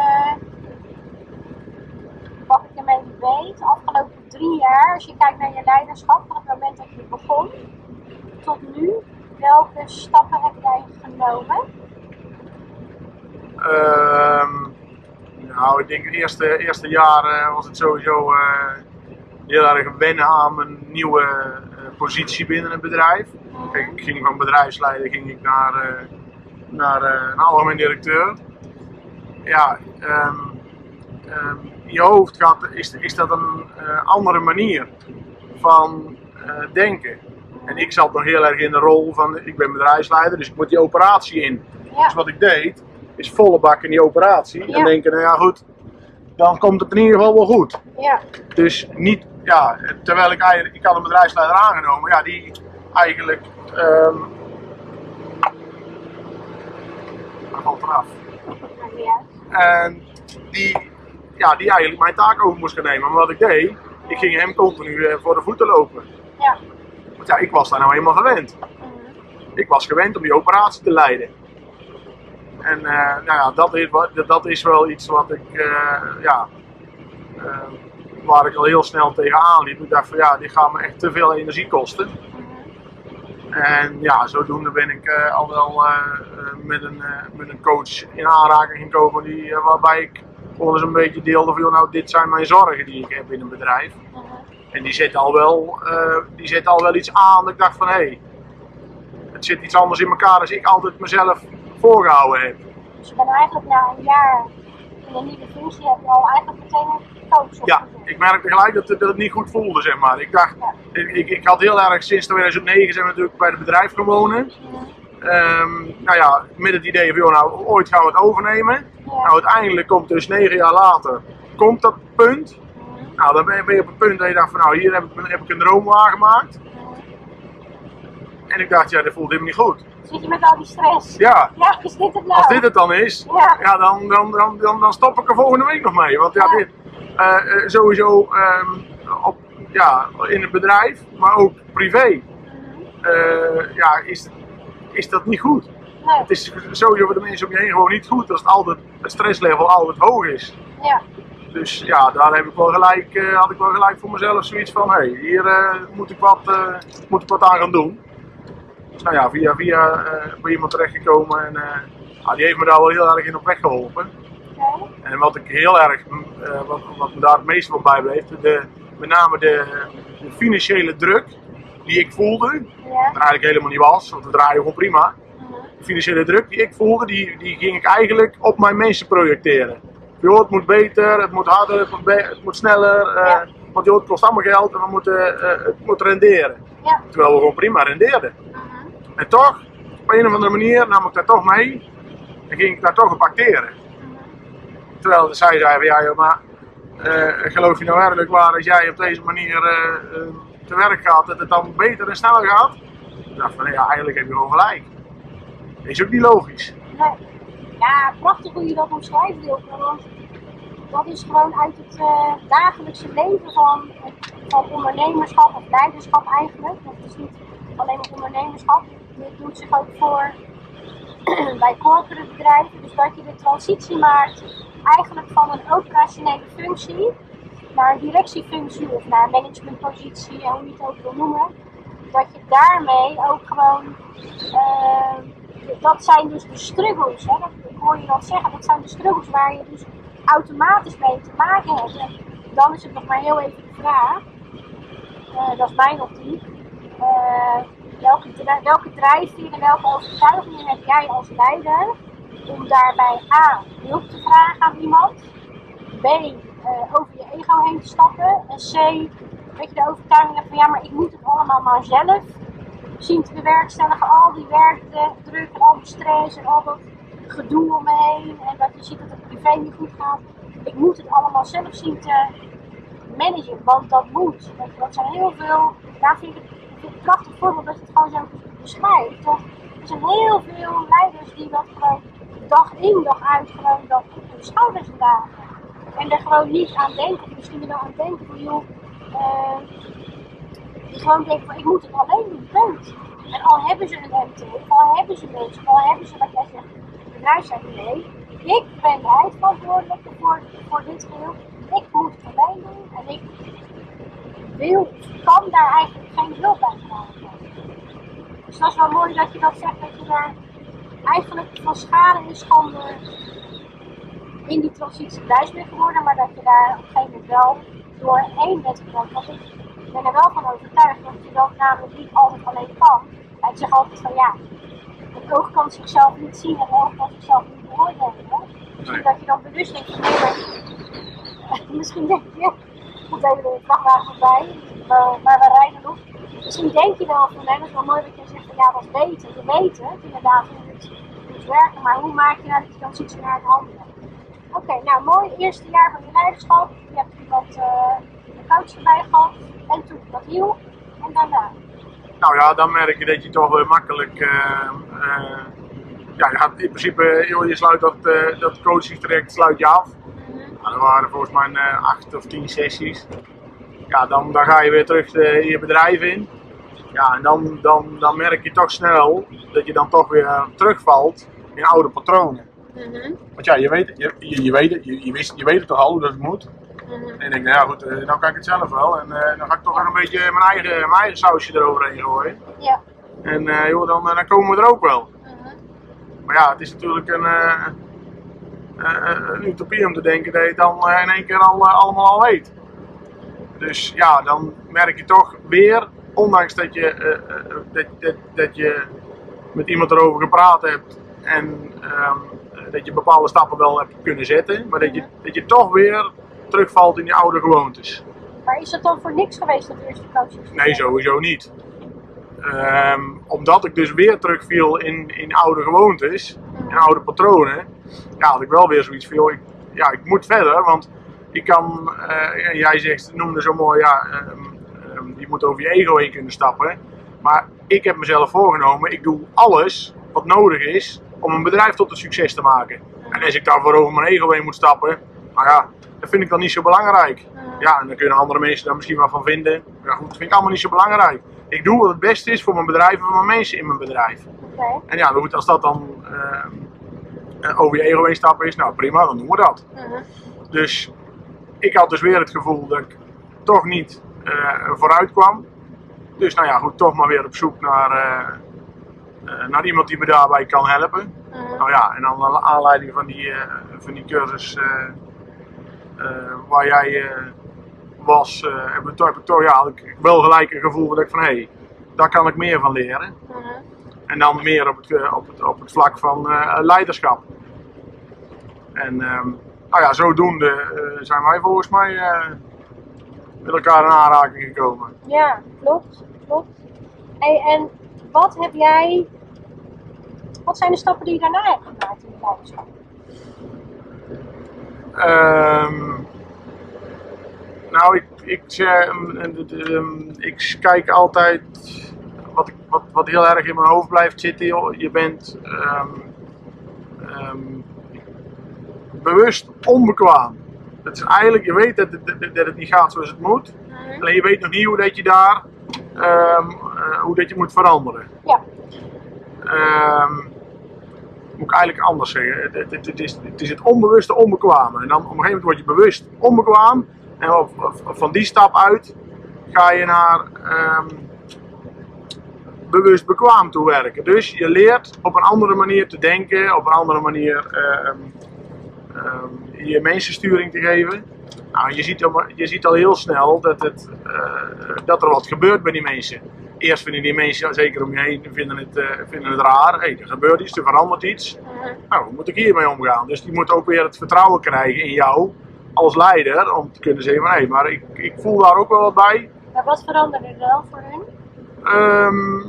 Wat ik ermee weet, afgelopen drie jaar, als je kijkt naar je leiderschap, van het moment dat je begon tot nu, welke stappen heb jij genomen? Ehm, nou, ik denk het eerste, eerste jaar was het sowieso eh, heel erg wennen aan mijn nieuwe positie binnen het bedrijf. Kijk, ik ging van bedrijfsleider ging ik naar, eh, naar eh, een algemeen directeur. Ja, ehm, ehm, in je hoofd gaat, is, is dat een eh, andere manier van denken. En ik zat nog heel erg in de rol van, ik ben bedrijfsleider, dus ik moet die operatie in. Ja. Dus wat ik deed, is volle bak in die operatie. Ja. En denken, nou ja goed, dan komt het in ieder geval wel goed. Ja. Dus niet, ja, terwijl ik eigenlijk, ik had een bedrijfsleider aangenomen, ja, die eigenlijk, ehm hij valt eraf. En die, ja, die eigenlijk mijn taak over moest gaan nemen. Maar wat ik deed, ik ging hem continu eh, voor de voeten lopen. Ja. Want ja, ik was daar nou eenmaal gewend. Mhm. Ik was gewend om die operatie te leiden. En eh, nou ja, dat is, dat is wel iets wat ik, eh, ja, eh, waar ik al heel snel tegenaan liep. Ik dacht van ja, dit gaat me echt te veel energie kosten. En ja, zodoende ben ik eh, al wel eh, eh, met, een, met een coach in aanraking gekomen die, waarbij ik gewoon eens een beetje deelde van nou dit zijn mijn zorgen die ik heb in een bedrijf. En die zet al wel, die zet al wel iets aan dat ik dacht van hé, hey, het zit iets anders in elkaar dan ik altijd mezelf voorgehouden heb. Dus je bent eigenlijk na een jaar in een nieuwe functie heb je al eigenlijk meteen Ja, ik merkte gelijk dat, het- dat het niet goed voelde, zeg maar. Ik dacht, ik, ik, had heel erg sinds 2009 zijn we natuurlijk bij het bedrijf gaan wonen. Ehm, nou ja, met het idee van, joh, nou, ooit gaan we het overnemen. Nou, uiteindelijk komt dus negen jaar later, komt dat punt. Nou, dan ben je, op het punt dat je dacht van, nou, hier heb ik, heb ik een droom waargemaakt. En ik dacht, ja, dat voelt helemaal niet goed. Zit je met al die stress? Ja, Ja, is dit het nou? als dit het dan is, Ja. ja, dan, dan, dan, dan, dan stop ik er volgende week nog mee. Want ja, Ja. dit, sowieso ehm, op, ja, in het bedrijf, maar ook privé, eh, ja, is, is dat niet goed. Nee. Het is sowieso voor de mensen om je heen gewoon niet goed als het, altijd, het stresslevel altijd hoog is. Ja. Dus ja, daar heb ik wel gelijk, eh, had ik wel gelijk voor mezelf zoiets van, hé, hey, hier eh, moet, ik wat, eh, moet ik wat aan gaan doen. Dus nou ja, via, via eh, bij iemand terechtgekomen en eh, die heeft me daar wel heel erg in op weg geholpen. En wat ik heel erg, eh, wat, wat me daar het meest van bijbleef, de, met name de, de financiële druk die ik voelde, Ja. dat eigenlijk helemaal niet was, want we draaien gewoon prima. De financiële druk die ik voelde, die, die ging ik eigenlijk op mijn mensen projecteren. Joh, het moet beter, het moet harder, het moet, be- het moet sneller, eh, Ja. want joh, het kost allemaal geld en we moeten, eh, het moet renderen. Ja. Terwijl we gewoon prima rendeerden. Mhm. En toch, op een of andere manier nam ik daar toch mee en ging ik daar toch op acteren. Terwijl zij zei van ja joh, maar eh, geloof je nou werkelijk waar als jij op deze manier eh, eh, te werk gaat, dat het dan beter en sneller gaat? Ik dacht van ja, eigenlijk heb je gewoon gelijk. Is ook niet logisch. Nee. Ja, prachtig hoe je dat omschrijft, Wilke. Want dat is gewoon uit het dagelijkse leven van, van ondernemerschap of leiderschap eigenlijk. Het is niet alleen ondernemerschap. Dit doet zich ook voor bij corporate bedrijven. Dus dat je de transitie maakt eigenlijk van een operationele functie naar een directiefunctie of naar een managementpositie, en hoe je het ook wil noemen. Dat je daarmee ook gewoon eh, dat zijn dus de struggles, hè? Ik hoor je dat zeggen, dat zijn de struggles waar je dus automatisch mee te maken hebt. En dan is het nog maar heel even de vraag, eh, dat is mijn optiek, eh, welke, welke en welke overtuigingen heb jij als leider om daarbij A, hulp te vragen aan iemand, B, eh, over je ego heen te stappen en C, dat je de overtuiging hebt van ja, maar ik moet het allemaal maar zelf zien te bewerkstelligen. Al die werkdruk en al die stress en al dat gedoe om me heen. En dat je ziet dat het privé niet goed gaat. Ik moet het allemaal zelf zien te managen, want dat moet. Dat, zijn heel veel, daar vind ik het, een prachtig voorbeeld dat je het gewoon zo beschrijft. Er zijn heel veel leiders die dat gewoon dag in dag uit gewoon dat op hun. En er gewoon niet aan denken, misschien wel aan denken van joh, eh, die gewoon denken van ik moet het alleen doen, punt. En al hebben ze een MT, al hebben ze mensen, al hebben ze wat jij zegt, bedrijfsleiding, nee. Ik ben de eindverantwoordelijke voor, voor dit geheel. Ik moet het alleen doen en ik wil, kan daar eigenlijk geen hulp bij krijgen. Dus dat is wel mooi dat je dat zegt, dat je daar eigenlijk van schade en schande in die transitie thuis bent geworden, maar dat je daar op een gegeven moment wel doorheen bent gekomen. Want ik ben er wel van overtuigd dat je dat namelijk niet altijd alleen kan. Ja, ik zeg altijd van ja, de oog kan zichzelf niet zien en de oog kan zichzelf niet beoordelen. Nee. dat je dan bewust denkt van nee, misschien denk je, komt even de vrachtwagen voorbij, maar, we rijden nog. Misschien denk je wel van nee, dat is wel mooi dat je zegt van ja, dat is beter. Je weet het inderdaad het moet werken, maar hoe maak je nou dat je zoiets naar het handelen? Oké, nou mooi, eerste jaar van je leiderschap. Je hebt iemand uh, de coach erbij gehad. En toen wat hiel. En daarna. Nou ja, dan merk je dat je toch weer makkelijk. eh, eh, ja, je gaat in principe, je sluit dat, eh dat coachingstraject sluit je af. Nou, er waren volgens mij eh, acht of tien sessies. Ja, dan, dan ga je weer terug eh, je bedrijf in. Ja, en dan, dan, dan merk je toch snel dat je dan toch weer terugvalt in oude patronen. Want ja, je weet, je, je, je weet, het, je, je, wist, je weet het toch al hoe dat het moet. En ik denk, nou ja goed, eh, nou kan ik het zelf wel. En eh, dan ga ik toch weer een beetje mijn eigen, mijn eigen sausje eroverheen gooien. Ja. En eh, joh, dan, dan komen we er ook wel. Maar ja, het is natuurlijk een, een utopie om te denken dat je het dan in één keer al, allemaal al weet. Dus ja, dan merk je toch weer, ondanks dat je, dat, dat, dat je met iemand erover gepraat hebt en ehm, eh, dat je bepaalde stappen wel hebt kunnen zetten, maar dat je, dat je toch weer terugvalt in die oude gewoontes. Maar is het dan voor niks geweest dat eerste coaching? Nee, sowieso niet. Ehm, omdat ik dus weer terugviel in, in oude gewoontes, in oude patronen, ja, had ik wel weer zoiets van, ik, ja, ik moet verder, want ik kan, eh, jij zegt, noemde zo mooi, ja, ehm, je moet over je ego heen kunnen stappen. Maar ik heb mezelf voorgenomen, ik doe alles wat nodig is om een bedrijf tot een succes te maken. En als ik daarvoor over mijn ego heen moet stappen, nou ja, dat vind ik dan niet zo belangrijk. Ja, en dan kunnen andere mensen daar misschien wel van vinden. Ja, goed, dat vind ik allemaal niet zo belangrijk. Ik doe wat het beste is voor mijn bedrijf en voor mijn mensen in mijn bedrijf. En ja, goed, als dat dan ehm, eh, over je ego heen stappen is, nou prima, dan doen we dat. Dus ik had dus weer het gevoel dat ik toch niet eh, vooruit kwam. Dus nou ja, goed, toch maar weer op zoek naar, eh, eh, naar iemand die me daarbij kan helpen. Nou ja, en dan naar aanleiding van die, eh, van die cursus eh, eh, waar jij eh, was, eh, heb ik toch, heb ik toch ja, had ik wel gelijk een gevoel dat ik van hé, hey, daar kan ik meer van leren. En dan meer op het, eh, op het, op het vlak van eh, leiderschap. En ehm, nou ja, zodoende eh, zijn wij volgens mij eh, met elkaar in aanraking gekomen. Ja, klopt, klopt. Hey, en wat heb jij, wat zijn de stappen die je daarna hebt gemaakt in je leiderschap? Ehm, nou, ik, ik, eh, ehm, ehm, ik kijk altijd wat, wat, wat heel erg in mijn hoofd blijft zitten. joh. Je bent bewust onbekwaam. Het is eigenlijk, je weet dat het, dat- dat het niet gaat zoals het moet. Alleen je weet nog niet hoe dat je daar, ehm, eh, hoe dat je moet veranderen. Ja. Ehm, moet ik eigenlijk anders zeggen. Het, het, is, het is het onbewuste onbekwame. En dan op een gegeven moment word je bewust onbekwaam. En op- op- van die stap uit ga je naar ehm, bewust bekwaam toe werken. Dus je leert op een andere manier te denken, op een andere manier ehm, ehm, je mensensturing te geven. Nou, je, ziet al, je ziet al heel snel dat, het, eh, dat er wat gebeurt bij die mensen. Eerst vinden die mensen, zeker om je heen, vinden het, eh, vinden het raar. Hey, er gebeurt iets, er verandert iets. Nou, hoe moet ik hiermee omgaan? Dus die moet ook weer het vertrouwen krijgen in jou als leider. Om te kunnen zeggen van, hé, maar ik, ik voel daar ook wel wat bij. Maar wat veranderde er dan voor hun? Ehm,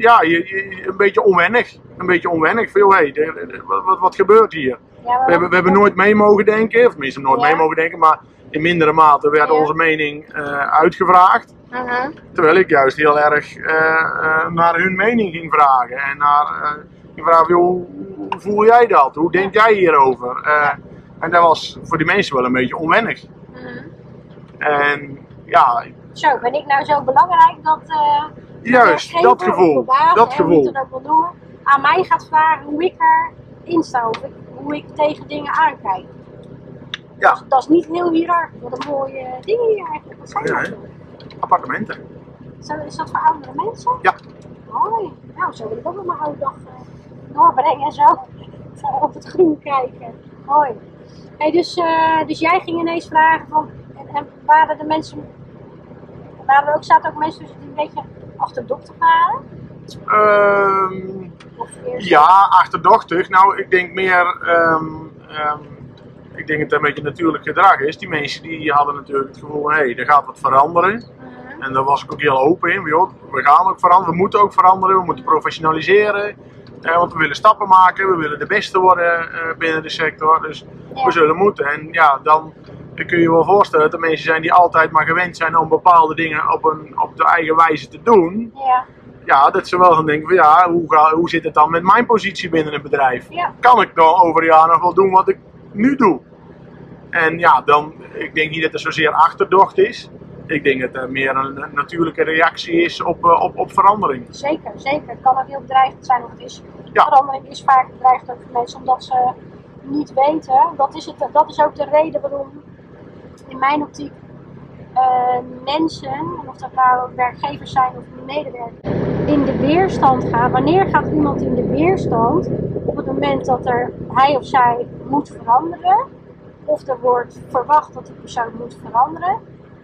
ja, je, je- een beetje onwennig. Een beetje onwennig. Veel, hey, wat, wat, wat gebeurt hier? We hebben, we hebben nooit mee mogen denken, of tenminste nooit mee mogen denken, maar in mindere mate werd onze mening eh, uitgevraagd. Mhm. Terwijl ik juist heel erg eh, eh, naar hun mening ging vragen. En naar, vragen, joh, hoe, hoe voel jij dat? Hoe denk jij hierover? En dat was voor die mensen wel een beetje onwennig. Mhm. En ja, Zo, ben ik nou zo belangrijk dat. juist, dat gevoel. baas, Dat hè, gevoel. aan mij gaat vragen hoe ik erin sta, ik, hoe ik tegen dingen aankijk. Ja, Dat is niet heel hiërarchisch. Wat een mooie dingen hier eigenlijk. Wat zijn Ja, dat? appartementen. Zo, is dat voor oudere mensen? Ja. Mooi. Nou, zo wil ik ook nog mijn oude dag eh, doorbrengen en zo. Op het groen kijken. Mooi. Hey, dus, eh, dus jij ging ineens vragen van, en, en waren de mensen, waren er ook, zaten ook mensen die een beetje achterdochtig waren? Ehm, Of eerst- ja, achterdochtig. Nou, ik denk meer. ehm, ehm, ik denk dat het een beetje natuurlijk gedrag is. Die mensen die hadden natuurlijk het gevoel: hé, hey, er gaat wat veranderen. Mhm. En daar was ik ook heel open in. Joh, we gaan ook veranderen, we moeten ook veranderen, we moeten professionaliseren. Eh, want we willen stappen maken, we willen de beste worden eh, binnen de sector. Dus Ja. we zullen moeten. En ja, dan kun je je wel voorstellen dat er mensen zijn die altijd maar gewend zijn om bepaalde dingen op, een, op de eigen wijze te doen. Ja, Ja, dat ze wel gaan denken van ja, hoe, ga, hoe zit het dan met mijn positie binnen een bedrijf? ja, Kan ik dan over een jaar nog wel doen wat ik nu doe? En ja, dan, ik denk niet dat er zozeer achterdocht is. Ik denk dat er meer een, natuurlijke reactie is op, eh, op, op verandering. zeker, zeker. Het kan ook heel bedreigend zijn of het is. Ja. Verandering is vaak bedreigend ook voor mensen omdat ze niet weten. Dat is, het, dat is ook de reden waarom in mijn optiek mensen, en of dat nou werkgevers zijn of medewerkers, in de weerstand gaan. Wanneer gaat iemand in de weerstand? Op het moment dat er hij of zij moet veranderen, of er wordt verwacht dat die persoon moet veranderen,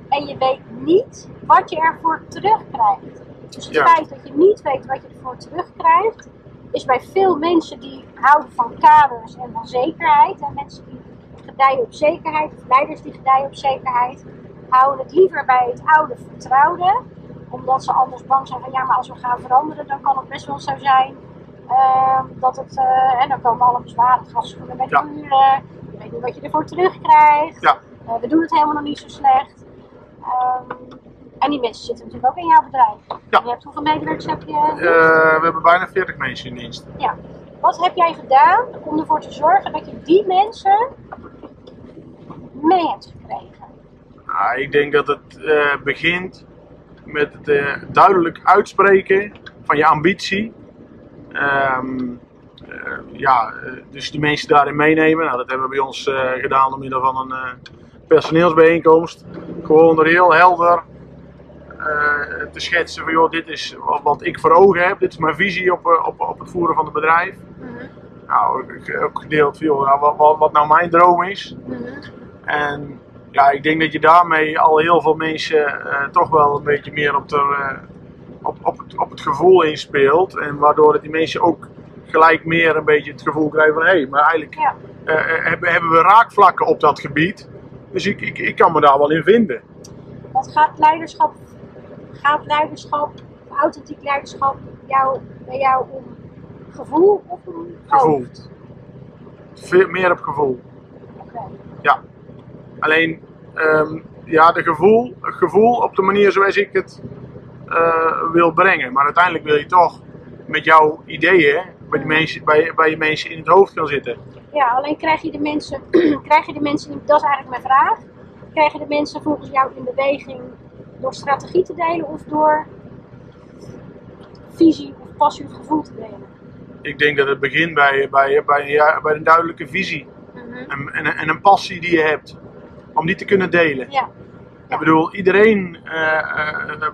en je weet niet wat je ervoor terugkrijgt. Dus het Ja. feit dat je niet weet wat je ervoor terugkrijgt, is bij veel mensen die houden van kaders en van zekerheid, en mensen die gedijen op zekerheid, of leiders die gedijen op zekerheid, houden het liever bij het oude vertrouwde, omdat ze anders bang zijn van ja, maar als we gaan veranderen, dan kan het best wel zo zijn ehm, dat het, eh, en dan komen alle bezwaren, het gas met Ja. uren, je weet niet wat je ervoor terugkrijgt, Ja. Eh, we doen het helemaal nog niet zo slecht. Ehm, en die mensen zitten natuurlijk ook in jouw bedrijf. Ja. Je hebt hoeveel medewerkers heb je? Eh, we hebben bijna 40 mensen in dienst. Ja. Wat heb jij gedaan om ervoor te zorgen dat je die mensen mee hebt gekregen? Nou, ik denk dat het eh, begint met het eh, duidelijk uitspreken van je ambitie. Ehm, eh, ja, dus die mensen daarin meenemen. Nou, dat hebben we bij ons gedaan door middel van een personeelsbijeenkomst. Gewoon er heel helder te schetsen van joh, dit is wat, ik voor ogen heb. Dit is mijn visie op, op, op het voeren van het bedrijf. Nou, ik- ook gedeeld van joh, nou, wat, wat, wat nou mijn droom is. En ja, ik denk dat je daarmee al heel veel mensen eh, toch wel een beetje meer op, de, eh, op, op, het, op het gevoel inspeelt. En waardoor dat die mensen ook gelijk meer een beetje het gevoel krijgen van hé, hey, maar eigenlijk Ja. eh, hebben, hebben we raakvlakken op dat gebied. Dus ik, ik, ik kan me daar wel in vinden. Wat gaat leiderschap, gaat leiderschap, authentiek leiderschap jou, bij jou om gevoel of om Gevoel. Veel meer op gevoel. Oké. Ja. Alleen, ehm, ja, de gevoel, het gevoel op de manier zoals ik het eh, wil brengen. Maar uiteindelijk wil je toch met jouw ideeën bij, die mensen, bij, bij je mensen in het hoofd gaan zitten. Ja, alleen krijg je de mensen, krijg je de mensen, dat is eigenlijk mijn vraag. Krijg je de mensen volgens jou in beweging door strategie te delen of door visie of passie of gevoel te delen? Ik denk dat het begint bij, bij, bij, ja, bij een duidelijke visie en, en, en een passie die je hebt. Om die te kunnen delen. Ja, Ik bedoel, iedereen, eh, eh,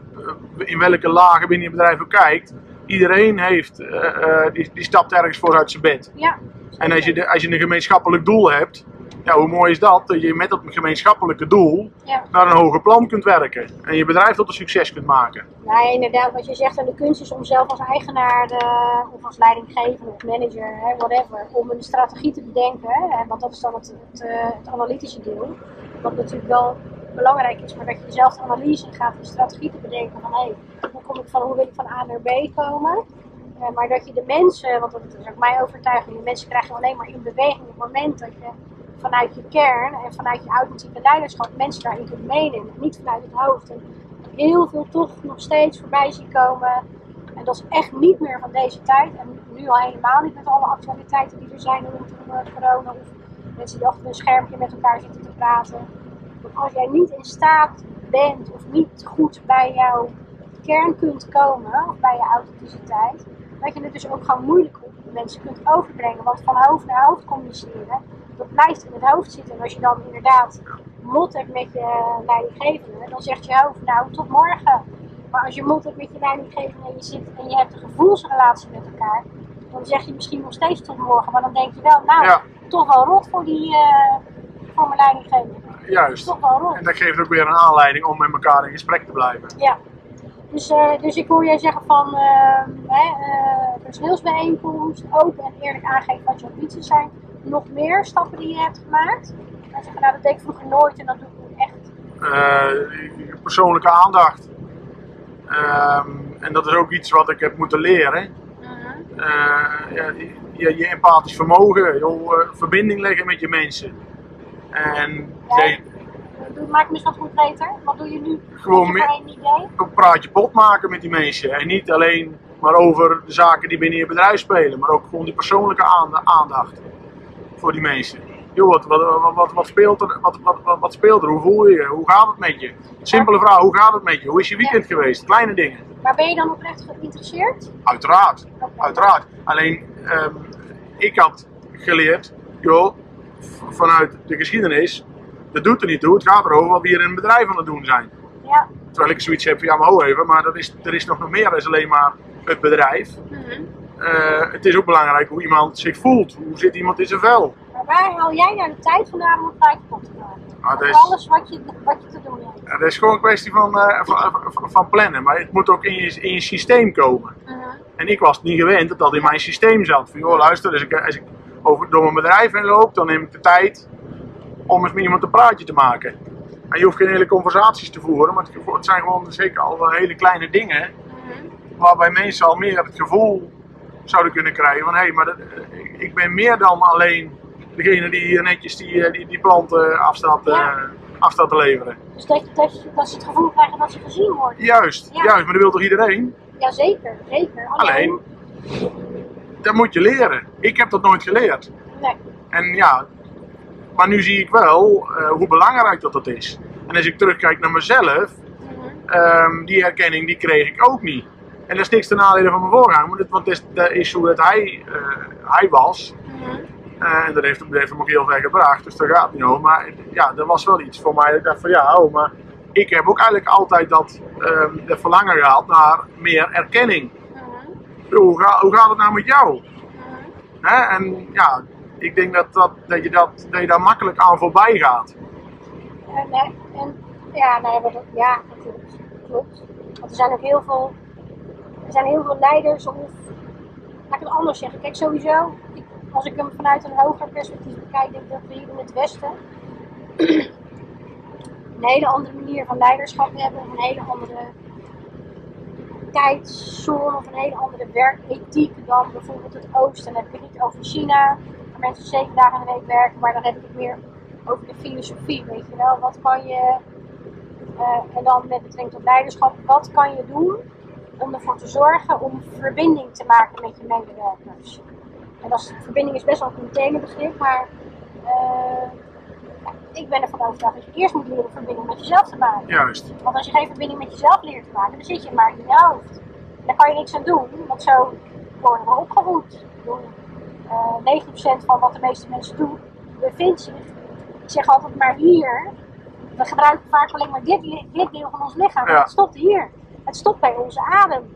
in welke lagen binnen je bedrijf ook kijkt, iedereen heeft, eh, eh, die, die stapt ergens voor uit zijn bed. ja. En als je, de, als je een gemeenschappelijk doel hebt, ja, hoe mooi is dat? Dat je met dat gemeenschappelijke doel Ja. naar een hoger plan kunt werken. En je bedrijf tot een succes kunt maken. Nou, inderdaad, wat je zegt, en de kunst is om zelf als eigenaar eh, of als leidinggevende of manager, hè, whatever, om een strategie te bedenken. Hè, want dat is dan het, het, eh, het analytische deel. Wat natuurlijk wel belangrijk is, maar dat je zelf analyse gaat een strategie te bedenken van hé, hey, hoe, kom ik van, hoe wil ik van A naar B komen. Eh, maar dat je de mensen, want dat is ook mijn overtuiging, de mensen krijg je alleen maar in beweging op het moment dat je vanuit je kern en vanuit je authentieke leiderschap mensen daarin kunt meenemen. Niet vanuit het hoofd. En heel veel toch nog steeds voorbij zien komen. En dat is echt niet meer van deze tijd. En nu al helemaal niet met alle actualiteiten die er zijn rondom eh, corona. Mensen die achter een schermpje met elkaar zitten te praten. Want als jij niet in staat bent of niet goed bij jouw kern kunt komen, of bij je authenticiteit, dat je het dus ook gewoon moeilijk op mensen kunt overbrengen. Want van hoofd naar hoofd communiceren, dat blijft in het hoofd zitten. En als je dan inderdaad mot hebt met je leidinggevende, dan zegt je hoofd nou tot morgen. Maar als je mot hebt met je leidinggevende en je, zit, en je hebt een gevoelsrelatie met elkaar, dan zeg je misschien nog steeds tot morgen. Maar dan denk je wel, nou, Ja. Toch wel rot voor, die, eh, voor mijn leidinggevende. Juist. toch wel rond. En dat geeft ook weer een aanleiding om met elkaar in gesprek te blijven. Ja. Dus, eh, dus ik hoor jij zeggen van eh, hè, eh, personeelsbijeenkomst, open en eerlijk aangeven wat je ambities zijn. Nog meer stappen die je hebt gemaakt. En zeggen, nou dat deed ik vroeger nooit en dat doe ik nu echt. Persoonlijke aandacht. Ehm, en dat is ook iets wat ik heb moeten leren. Mhm. Ja, je, je empathisch vermogen, joh, eh, verbinding leggen met je mensen. En Ja. Maak me eens wat concreter. Wat doe je nu? Gewoon meer- een praatje pot maken met die mensen. En niet alleen maar over de zaken die binnen je bedrijf spelen, maar ook gewoon die persoonlijke aanda- aandacht voor die mensen. Joh, wat, wat, wat, speelt er? Wat, wat, wat, wat speelt er? Hoe voel je je? Hoe gaat het met je? Simpele vraag, hoe gaat het met je? Hoe is je weekend geweest? Kleine dingen. Maar ben je dan oprecht geïnteresseerd? Uiteraard, uiteraard. Alleen, ehm, ik had geleerd, joh, vanuit de geschiedenis, dat doet er niet toe. Het gaat erover wat we hier in een bedrijf aan het doen zijn. Ja. Terwijl ik zoiets heb van, ja maar ho even, maar dat is, er is nog meer dan alleen maar het bedrijf. Mhm. Eh, het is ook belangrijk hoe iemand zich voelt. Hoe zit iemand in zijn vel? Maar waar haal jij nou de tijd vandaan om een praatje pot te maken? Ah, is- Alles wat je, wat je te doen hebt. Ja, dat is gewoon een kwestie van, eh, van, van, plannen. Maar het moet ook in je, in je systeem komen. Mhm. En ik was niet gewend dat dat in mijn systeem zat. Van, joh, luister, als ik, als ik over, door mijn bedrijf heen loop, dan neem ik de tijd om eens met iemand een praatje te maken. En je hoeft geen hele conversaties te voeren, maar het, het zijn gewoon zeker al wel hele kleine dingen Mhm. waarbij mensen al meer het gevoel zouden kunnen krijgen van hé, hey, maar dat- ik ben meer dan alleen degene die hier netjes die, eh, die, die planten afstaat, eh, Ja. afstaat te leveren. Dus dat, dat, dat ze het gevoel krijgen dat ze gezien worden. Juist, Ja. juist, maar dat wil toch iedereen? Jazeker, zeker. Alleen, dat moet je leren. Ik heb dat nooit geleerd. Nee. En ja, maar nu zie ik wel eh, hoe belangrijk dat, dat is. En als ik terugkijk naar mezelf, Mhm. ehm, die herkenning die kreeg ik ook niet. En dat is niks ten nadele van mijn voorganger, want dat is, dat is hoe dat hij, eh, hij was. Mhm. En dat heeft, dat heeft hem ook heel ver gebracht, dus daar gaat het niet over. Maar ja, dat was wel iets voor mij. Ik dacht van ja, oh, maar ik heb ook eigenlijk altijd dat, ehm, dat verlangen gehad naar meer erkenning. Mhm. Hoe, ga- hoe gaat het nou met jou? Mhm. Hè? En ja, ik denk dat, dat, dat, je dat, dat je daar makkelijk aan voorbij gaat. En, en, ja, nou, ja, wat- ja, natuurlijk. Klopt. Want er zijn ook heel veel, er zijn heel veel leiders, of laat ik het anders zeggen. Kijk, sowieso, ik, als ik hem vanuit een hoger perspectief bekijk, denk ik dat we hier in het Westen een hele andere manier van leiderschap hebben, een hele andere tijdzone of een hele andere werkethiek dan bijvoorbeeld het Oosten. Dan heb ik het niet over China, waar mensen zeven dagen in de week werken, maar dan heb ik het meer over de filosofie, weet je wel. Wat kan je, eh, en dan met betrekking tot leiderschap, wat kan je doen om ervoor te zorgen om verbinding te maken met je medewerkers. En dat is, verbinding is best wel een themabegrip, maar eh, ik ben ervan overtuigd dat je eerst moet leren verbinding met jezelf te maken. Juist. Want als je geen verbinding met jezelf leert te maken, dan zit je maar in je hoofd. En daar kan je niks aan doen, want zo worden we opgevoed. Ik bedoel, eh, 90% van wat de meeste mensen doen, bevindt zich. Ik zeg altijd maar hier. We gebruiken vaak alleen maar dit, dit deel van ons lichaam. Ja. Het stopt hier. Het stopt bij onze adem.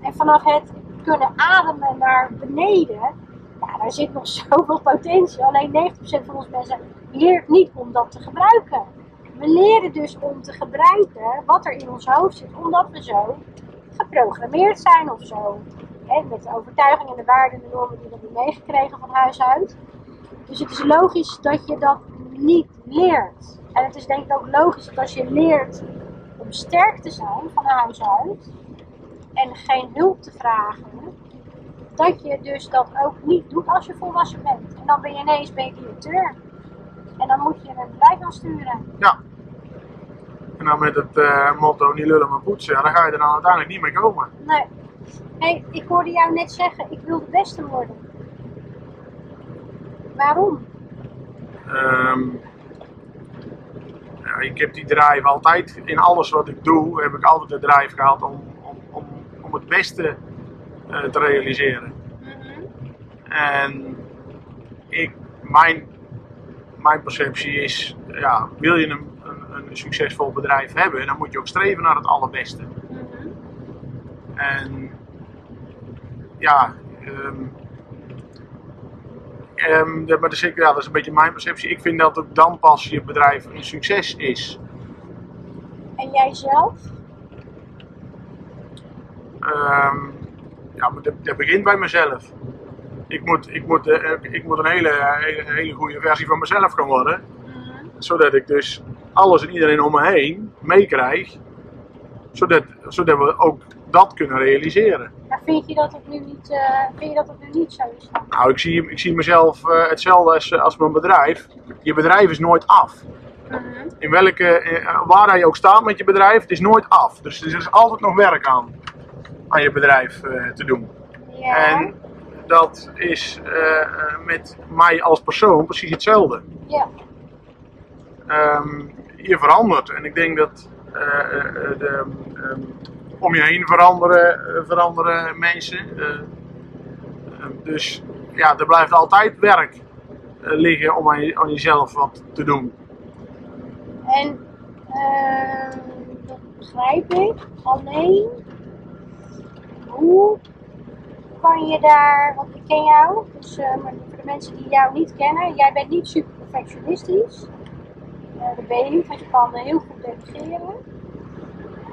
En vanaf het kunnen ademen naar beneden, daar zit nog zoveel potentie. Alleen 90% van ons mensen leert niet om dat te gebruiken. We leren dus om te gebruiken wat er in ons hoofd zit, omdat we zo geprogrammeerd zijn of zo. Met de overtuigingen en de waarden en de normen die we hebben meegekregen van huis uit. Dus het is logisch dat je dat niet leert. En het is denk ik ook logisch dat als je leert om sterk te zijn van huis uit en geen hulp te vragen, dat je dus dat ook niet doet als je volwassen bent. En dan ben je ineens ben je directeur. En dan moet je een bedrijf gaan sturen. Ja. En dan met het eh, motto niet lullen maar poetsen, ja, dan ga je er dan uiteindelijk niet mee komen. Nee. hey, ik hoorde jou net zeggen, ik wil de beste worden. Waarom? Ehm, ja, ik heb die drive altijd, in alles wat ik doe, heb ik altijd de drive gehad om, om, om, om het beste te realiseren. En ik, mijn, mijn perceptie is, ja, wil je een, een, een succesvol bedrijf hebben, dan moet je ook streven naar het allerbeste. En ja, ehm, ehm, dat, maar dat, is, ja, dat is een beetje mijn perceptie. Ik vind dat ook dan pas je bedrijf een succes is. En jij zelf? Ehm, ja, maar dat, dat begint bij mezelf. Ik moet, ik moet, eh, ik moet een hele, hele, hele goede versie van mezelf gaan worden. Zodat ik dus alles en iedereen om me heen meekrijg. Zodat, zodat we ook dat kunnen realiseren. Maar vind je dat het nu niet, eh, vind je dat het nu niet zo is dan? Nou, ik zie, ik zie mezelf eh, hetzelfde als, als mijn bedrijf. Je bedrijf is nooit af. In welke, eh, waar je ook staat met je bedrijf, het is nooit af. Dus er is altijd nog werk aan, aan je bedrijf eh, te doen. Ja. En dat is eh, met mij als persoon precies hetzelfde. ja. Ehm, je verandert. En ik denk dat eh, de, ehm, om je heen veranderen, veranderen mensen. Eh, eh, dus ja, er blijft altijd werk liggen om aan, je- aan jezelf wat te doen. En eh, dat begrijp ik. Alleen, hoe kan je daar, want ik ken jou, dus eh, maar voor de mensen die jou niet kennen, jij bent niet super perfectionistisch. Eh, dat ben je niet, want je kan heel goed delegeren.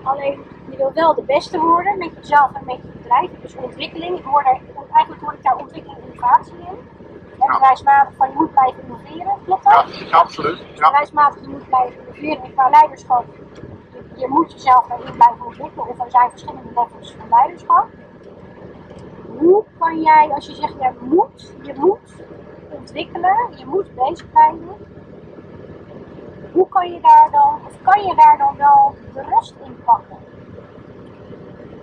Alleen, je wil wel de beste worden met jezelf en met je bedrijf. Dus ontwikkeling, ik hoor eigenlijk hoor ik daar ontwikkeling en innovatie in. En Ja. bedrijfsmatig van je moet blijven innoveren, klopt dat? Ja, absoluut. Ja. bedrijfsmatig, je moet blijven innoveren en qua leiderschap. Je, moet jezelf daarin blijven ontwikkelen of er zijn verschillende levels van leiderschap. Hoe kan jij, als je zegt je moet, je moet ontwikkelen, je moet bezig blijven. Hoe kan je daar dan, of kan je daar dan wel de rust in pakken?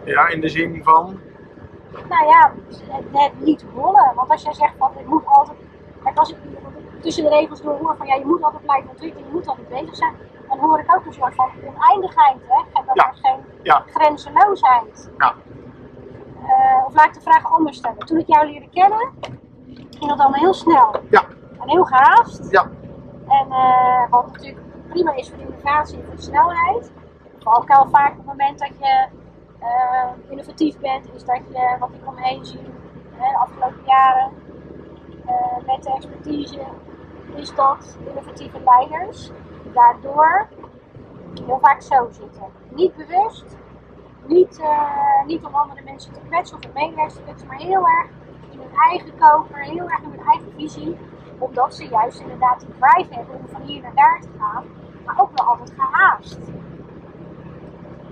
ja, in de zin van. Nou ja, het, het niet rollen. Want als jij zegt van het moet altijd. Kijk, als ik tussen de regels door hoor van ja, je moet altijd blijven ontwikkelen, je moet altijd bezig zijn. Dan hoor ik ook een soort van oneindigheid, hè? En dat Ja. er geen Ja, grenzeloosheid. ja, Eh, of laat ik de vraag anders stellen. Toen ik jou leerde kennen, ging dat allemaal heel snel ja, en heel gehaast. ja. En eh, wat natuurlijk prima is voor de innovatie en voor de snelheid. Maar ook wel vaak op het moment dat je eh, innovatief bent, is dat je, wat ik om me heen zie hè, de afgelopen jaren, met de expertise, is dat innovatieve leiders daardoor heel vaak zo zitten. Niet bewust, niet, eh, niet om andere mensen te kwetsen of hun medewerkers te kwetsen, maar heel erg in hun eigen koker, heel erg in hun eigen visie omdat ze juist inderdaad die drive hebben om van hier naar daar te gaan, maar ook wel altijd gehaast.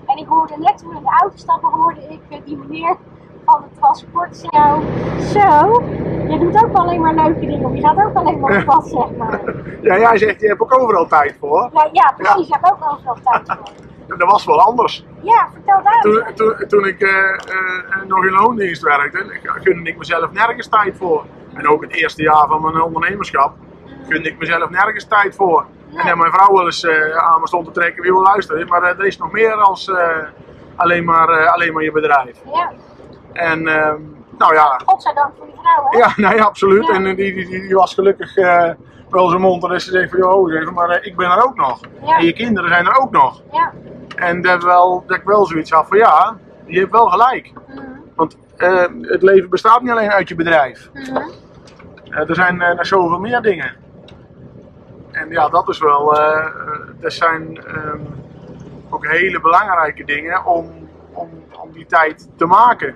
En ik hoorde net toen in de auto stappen, hoorde ik eh, die meneer van het transport zo, zo, je doet ook alleen maar leuke dingen, of je gaat ook alleen maar op pad, zeg maar. Ja, jij zegt, je hebt ook overal tijd voor. Ja, ja precies, je hebt ook overal tijd voor. Dat was wel anders. Ja, vertel daar. Toen, toen, toen ik eh, eh, nog in loondienst werkte, gunde ik mezelf nergens tijd voor. En ook het eerste jaar van mijn ondernemerschap gunde ik mezelf nergens tijd voor. En dan mijn vrouw wel eens eh, aan me stond te trekken, wie wil luisteren. Maar eh, er is nog meer als eh, alleen, maar, eh, alleen maar je bedrijf. Ja, En ehm, nou ja, godzijdank voor je vrouw, hè? ja, nee, absoluut. Ja. En die, die, die, die was gelukkig eh, wel zijn mond. En dus ze zei van, joh, maar eh, ik ben er ook nog. Ja. En je kinderen zijn er ook nog. Ja. En dat, wel, dat ik wel zoiets had van, ja, je hebt wel gelijk. Mhm. Want eh, het leven bestaat niet alleen uit je bedrijf. Eh, er zijn nog zoveel meer dingen. En ja, dat is wel, dat zijn ehm, ook hele belangrijke dingen om, om, om die tijd te maken.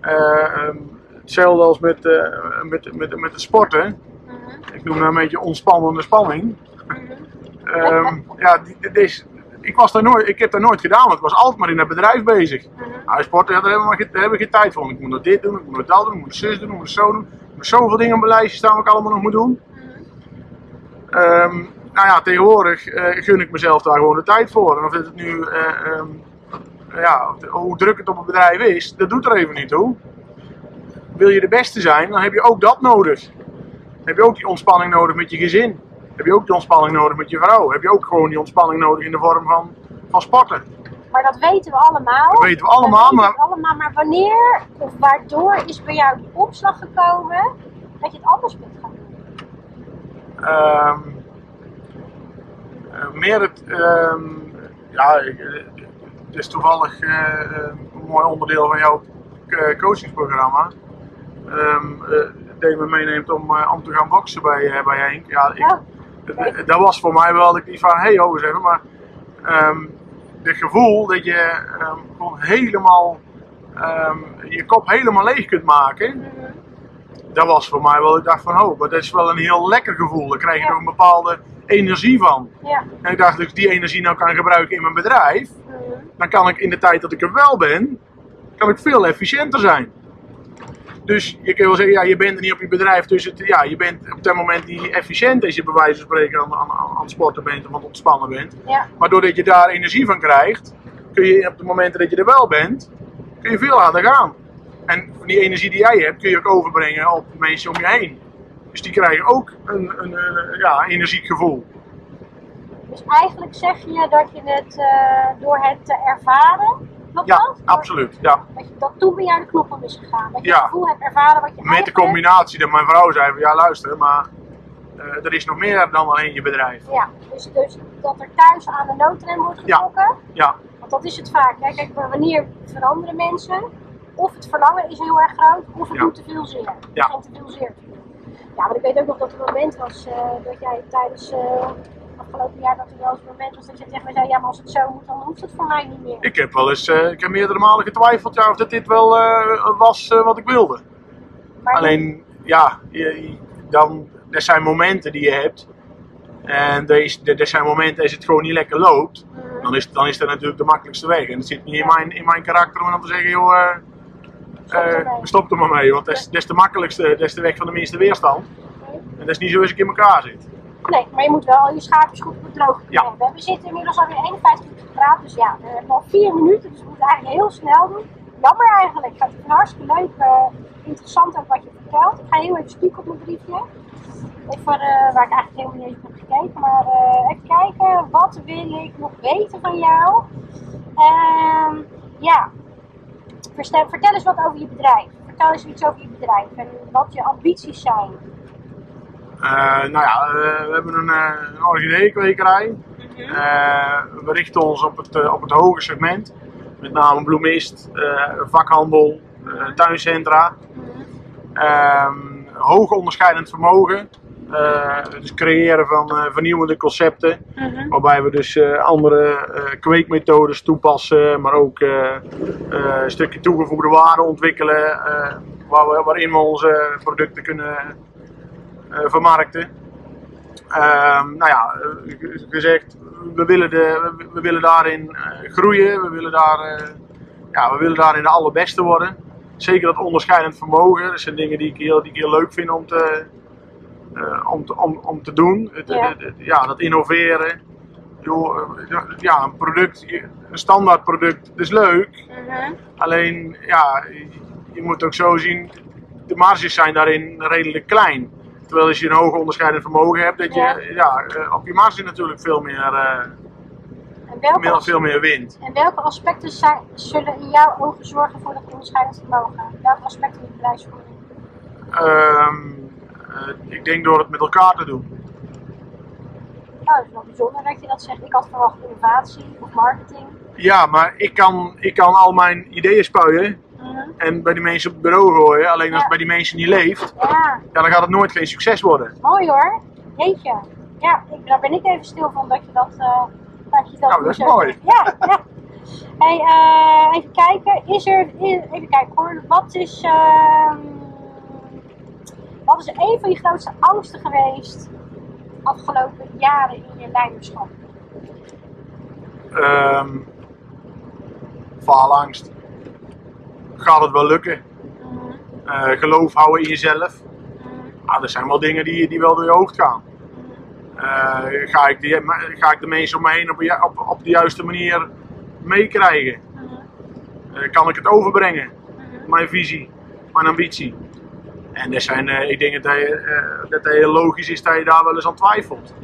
Eh, ehm, hetzelfde als met, eh, met, met, met het sporten. Mhm. Ik noem dat een beetje ontspannende spanning. Mhm. Ehm, ja, die, dit is, ik, was daar nooit, ik heb daar nooit gedaan, want ik was altijd maar in het bedrijf bezig. Mhm. Nou, sporten, ja, daar, hebben we, geen- daar hebben we geen tijd voor. Ik moet nog dit doen, ik moet nog dat doen, ik moet zus doen, ik moet zo doen. Ik moet zoveel dingen op mijn lijstje staan wat ik allemaal nog moet doen. Ehm, nou ja, tegenwoordig eh, gun ik mezelf daar gewoon de tijd voor. En of het nu, ehm, ja, hoe druk het op het bedrijf is, dat doet er even niet toe. Wil je de beste zijn, dan heb je ook dat nodig. Heb je ook die ontspanning nodig met je gezin. Heb je ook die ontspanning nodig met je vrouw. Heb je ook gewoon die ontspanning nodig in de vorm van, van sporten. Maar dat weten we allemaal. Dat weten we allemaal, maar we allemaal, maar wanneer of waardoor is bij jou die opslag gekomen dat je het anders bent gaan doen? Ehm, eh, meer het, ehm, ja, is toevallig eh, een mooi onderdeel van jouw eh, coachingsprogramma. Eh, dat je me meeneemt om, eh, om te gaan boksen bij, eh, bij Henk. Ja, ik, Ja. d- dat was voor mij wel dat ik die van, hey ho, zeggen, maar ehm het gevoel dat je ehm, gewoon helemaal ehm, je kop helemaal leeg kunt maken, Mhm. dat was voor mij wel, ik dacht van, oh, maar dat is wel een heel lekker gevoel. Daar krijg je Ja. nog een bepaalde energie van. Ja. En ik dacht, als ik die energie nou kan gebruiken in mijn bedrijf. Dan kan ik in de tijd dat ik er wel ben, kan ik veel efficiënter zijn. Dus je kan wel zeggen, ja, je bent er niet op je bedrijf, dus het, ja, je bent op dat moment niet efficiënt als je bij wijze van spreken aan, aan, aan het sporten bent of aan het ontspannen bent. Ja. Maar doordat je daar energie van krijgt, kun je op de momenten dat je er wel bent, kun je veel harder gaan. En van die energie die jij hebt, kun je ook overbrengen op mensen om je heen. Dus die krijgen ook een, een, een ja, energiek gevoel. Dus eigenlijk zeg je dat je het eh, door het te ervaren, klopt Ja, dat? Absoluut. Ja. Dat, je, dat toen bij jou de knop om is gegaan. Dat je Ja. het gevoel hebt ervaren wat je Met de combinatie dat mijn vrouw zei van ja luister, maar eh, er is nog meer dan alleen je bedrijf. Ja, dus, dus dat er thuis aan de noodrem wordt Ja. getrokken. Ja, Want dat is het vaak. Hè? Kijk, wanneer veranderen mensen? Of het verlangen is heel erg groot, of het Ja. doet te veel zeer. Het Ja. begint te veel zeer. Ja, maar ik weet ook nog dat er een moment was eh, dat jij tijdens afgelopen jaar dat er wel eens een moment was dat je zei, ja maar als het zo moet, dan hoeft het voor mij niet meer. ik heb wel eens, eh, ik heb meerdere malen getwijfeld ja, of dat dit wel eh, was eh, wat ik wilde. Maar Alleen, ja, je, dan, er zijn momenten die je hebt. En er, is, er er zijn momenten als het gewoon niet lekker loopt. Mhm. Dan is, dan is dat natuurlijk de makkelijkste weg. En het zit niet in mijn, in mijn karakter om dan te zeggen, joh, stop er maar mee. Want dat is, dat is de makkelijkste, dat is de weg van de minste weerstand. En dat is niet zo als ik in elkaar zit. Nee, maar je moet wel al je schaapjes goed op het droog Ja. hebben. We zitten inmiddels alweer 51 minuten gepraat, dus ja, we hebben al 4 minuten, dus we moeten eigenlijk heel snel doen. Jammer eigenlijk, het is hartstikke leuk, eh, interessant ook wat je vertelt. Ik ga heel even spieken op mijn briefje. Over, eh, waar ik eigenlijk helemaal niet op heb gekeken, maar eh, even kijken, wat wil ik nog weten van jou? Ehm, ja, vertel eens wat over je bedrijf. Vertel eens iets over je bedrijf en wat je ambities zijn. Eh, nou ja, eh, we hebben een, uh, een orchideeënkwekerij. Eh, we richten ons op het, eh, op het hoge segment. Met name bloemist, eh, vakhandel, eh, tuincentra. Ehm, hoog onderscheidend vermogen. Eh, dus creëren van eh, vernieuwende concepten. Waarbij we dus eh, andere eh, kweekmethodes toepassen, maar ook eh, eh, een stukje toegevoegde waarde ontwikkelen. eh, waar we, waarin we onze producten kunnen eh, vermarkten. Ehm, nou ja, eh, gezegd, we willen, de, we, willen daarin eh, groeien, we willen, daar, eh, ja, we willen daarin de allerbeste worden. Zeker dat onderscheidend vermogen, dat zijn dingen die ik heel, die ik heel leuk vind om te, eh, om te, om, om te doen. Ja. dat innoveren. Eh, ja, een product, een standaard product, dat is leuk. Alleen, ja, je, je moet ook zo zien, de marges zijn daarin redelijk klein. Terwijl als je een hoog onderscheidend vermogen hebt, dat je Ja. ja. eh, op je marge natuurlijk veel meer, eh, welke, meer, as- veel meer wint. en welke aspecten zijn, zullen in jouw ogen zorgen voor dat onderscheidend vermogen? Welke aspecten in je bedrijfsvoering? Ehm, eh, ik denk door het met elkaar te doen. Nou, dat is wel bijzonder dat je dat zegt. Ik had verwacht innovatie of marketing. Ja, maar ik kan, ik kan al mijn ideeën spuien en bij die mensen op het bureau gooien. Alleen als het bij die mensen niet leeft, Ja, ja, dan gaat het nooit geen succes worden. mooi hoor. Jeetje. Ja, ik, daar ben ik even stil van dat je dat. eh dat je dat Nou, dat is zo mooi. Ja, ja. Hey, eh, even kijken. Is er. Even kijken hoor. Wat is. ehm, wat is een van je grootste angsten geweest afgelopen jaren in je leiderschap? Ehm faalangst. Gaat het wel lukken? Mhm, Eh, geloof houden in jezelf. mhm, Ah, er zijn wel dingen die, die wel door je hoofd gaan. mhm. Eh, ga, ik die, ga ik de mensen om me heen op, op, op de juiste manier meekrijgen? Eh, kan ik het overbrengen? Mijn visie, mijn ambitie. En er zijn, ik denk dat, hij, dat het heel logisch is dat je daar wel eens aan twijfelt.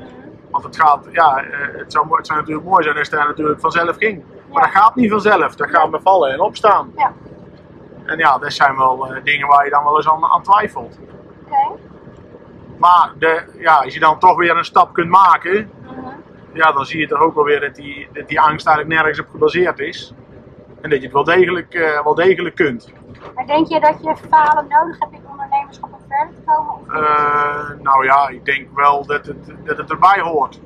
Want het gaat, ja, het, zou, het zou natuurlijk mooi zijn als het daar natuurlijk vanzelf ging. Maar dat gaat niet vanzelf, dat gaat met vallen en opstaan. Ja. En ja, dat zijn wel eh, dingen waar je dan wel eens aan, aan twijfelt. Oké. Maar de, ja, als je dan toch weer een stap kunt maken, Mhm. ja, dan zie je toch ook wel weer dat die, dat die angst eigenlijk nergens op gebaseerd is. En dat je het wel degelijk, eh, wel degelijk kunt. Maar denk je dat je falen nodig hebt in ondernemerschap om verder te komen? Eh, nou ja, ik denk wel dat het, dat het erbij hoort.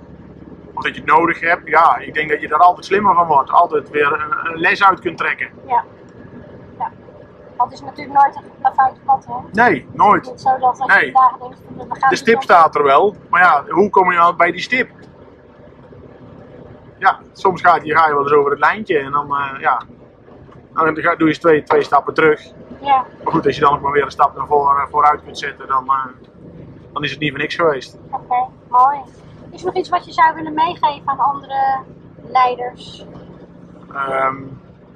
Of dat je het nodig hebt. Ja, ik denk dat je daar altijd slimmer van wordt. Altijd weer een, een les uit kunt trekken. Ja. Want het is natuurlijk nooit een geplaveid pad, hè? Nee, nooit. Niet zo dat als Nee. je denkt, we gaan De stip staat er wel. Maar ja, hoe kom je nou bij die stip? Ja, soms gaat je, ga je wel eens over het lijntje en dan, eh, ja, dan doe je eens twee, twee stappen terug. Ja, Maar goed, als je dan ook maar weer een stap naar voor, vooruit kunt zetten, dan, eh, dan is het niet voor niks geweest. oké, mooi. Is er nog iets wat je zou willen meegeven aan andere leiders? Ehm,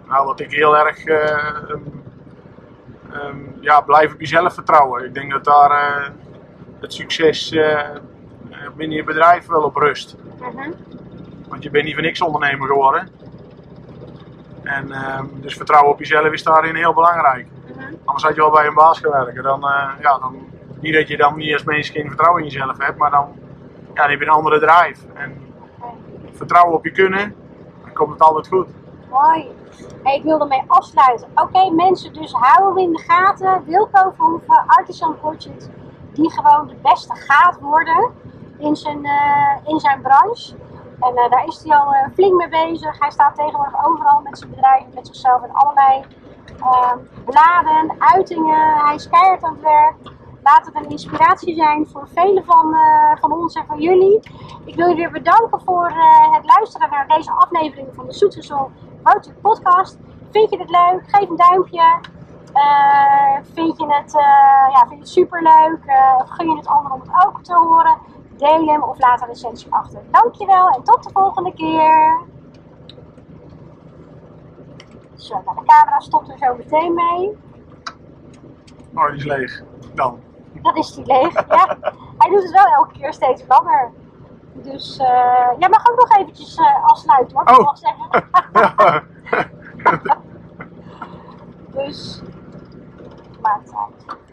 nou, wat ik heel erg. eh, ehm, ja, blijf op jezelf vertrouwen. Ik denk dat daar eh, het succes eh, eh, binnen je bedrijf wel op rust. Mhm. Want je bent niet voor niks ondernemer geworden. En ehm, dus vertrouwen op jezelf is daarin heel belangrijk. Mhm. Anders had je wel bij een baas gewerkt. Dan, ja, dan, niet dat je dan niet als mens geen vertrouwen in jezelf hebt, maar dan, ja, dan heb je een andere drive. En vertrouwen op je kunnen, dan komt het altijd goed. Hey, ik wil ermee afsluiten. Oké, mensen, dus houden we in de gaten. Wilco Verhoeven, Artisan Project, die gewoon de beste gaat worden in zijn, eh, in zijn branche. En eh, daar is hij al eh, flink mee bezig. Hij staat tegenwoordig overal met zijn bedrijf, met zichzelf in allerlei ehm, bladen, uitingen. Hij is keihard aan het werk. Laat het een inspiratie zijn voor velen van, van ons en van jullie. Ik wil jullie weer bedanken voor het luisteren naar deze aflevering van de Soetgesel Roadtrip Podcast. Vind je het leuk? Geef een duimpje. Eh, vind, je het, eh, ja, vind je het superleuk? Eh, of gun je het anderen om het ook te horen? Deel hem of laat een recensie achter. Dankjewel en tot de volgende keer. Zo, nou, de camera stopt er zo meteen mee. Oh, die is leeg. Dan. Dat is die leeg. Ja. Hij doet het wel elke keer steeds langer. Dus eh, jij mag ook nog eventjes eh, afsluiten hoor. Oh. Mag ik zeggen. Ja. Dus maakt uit.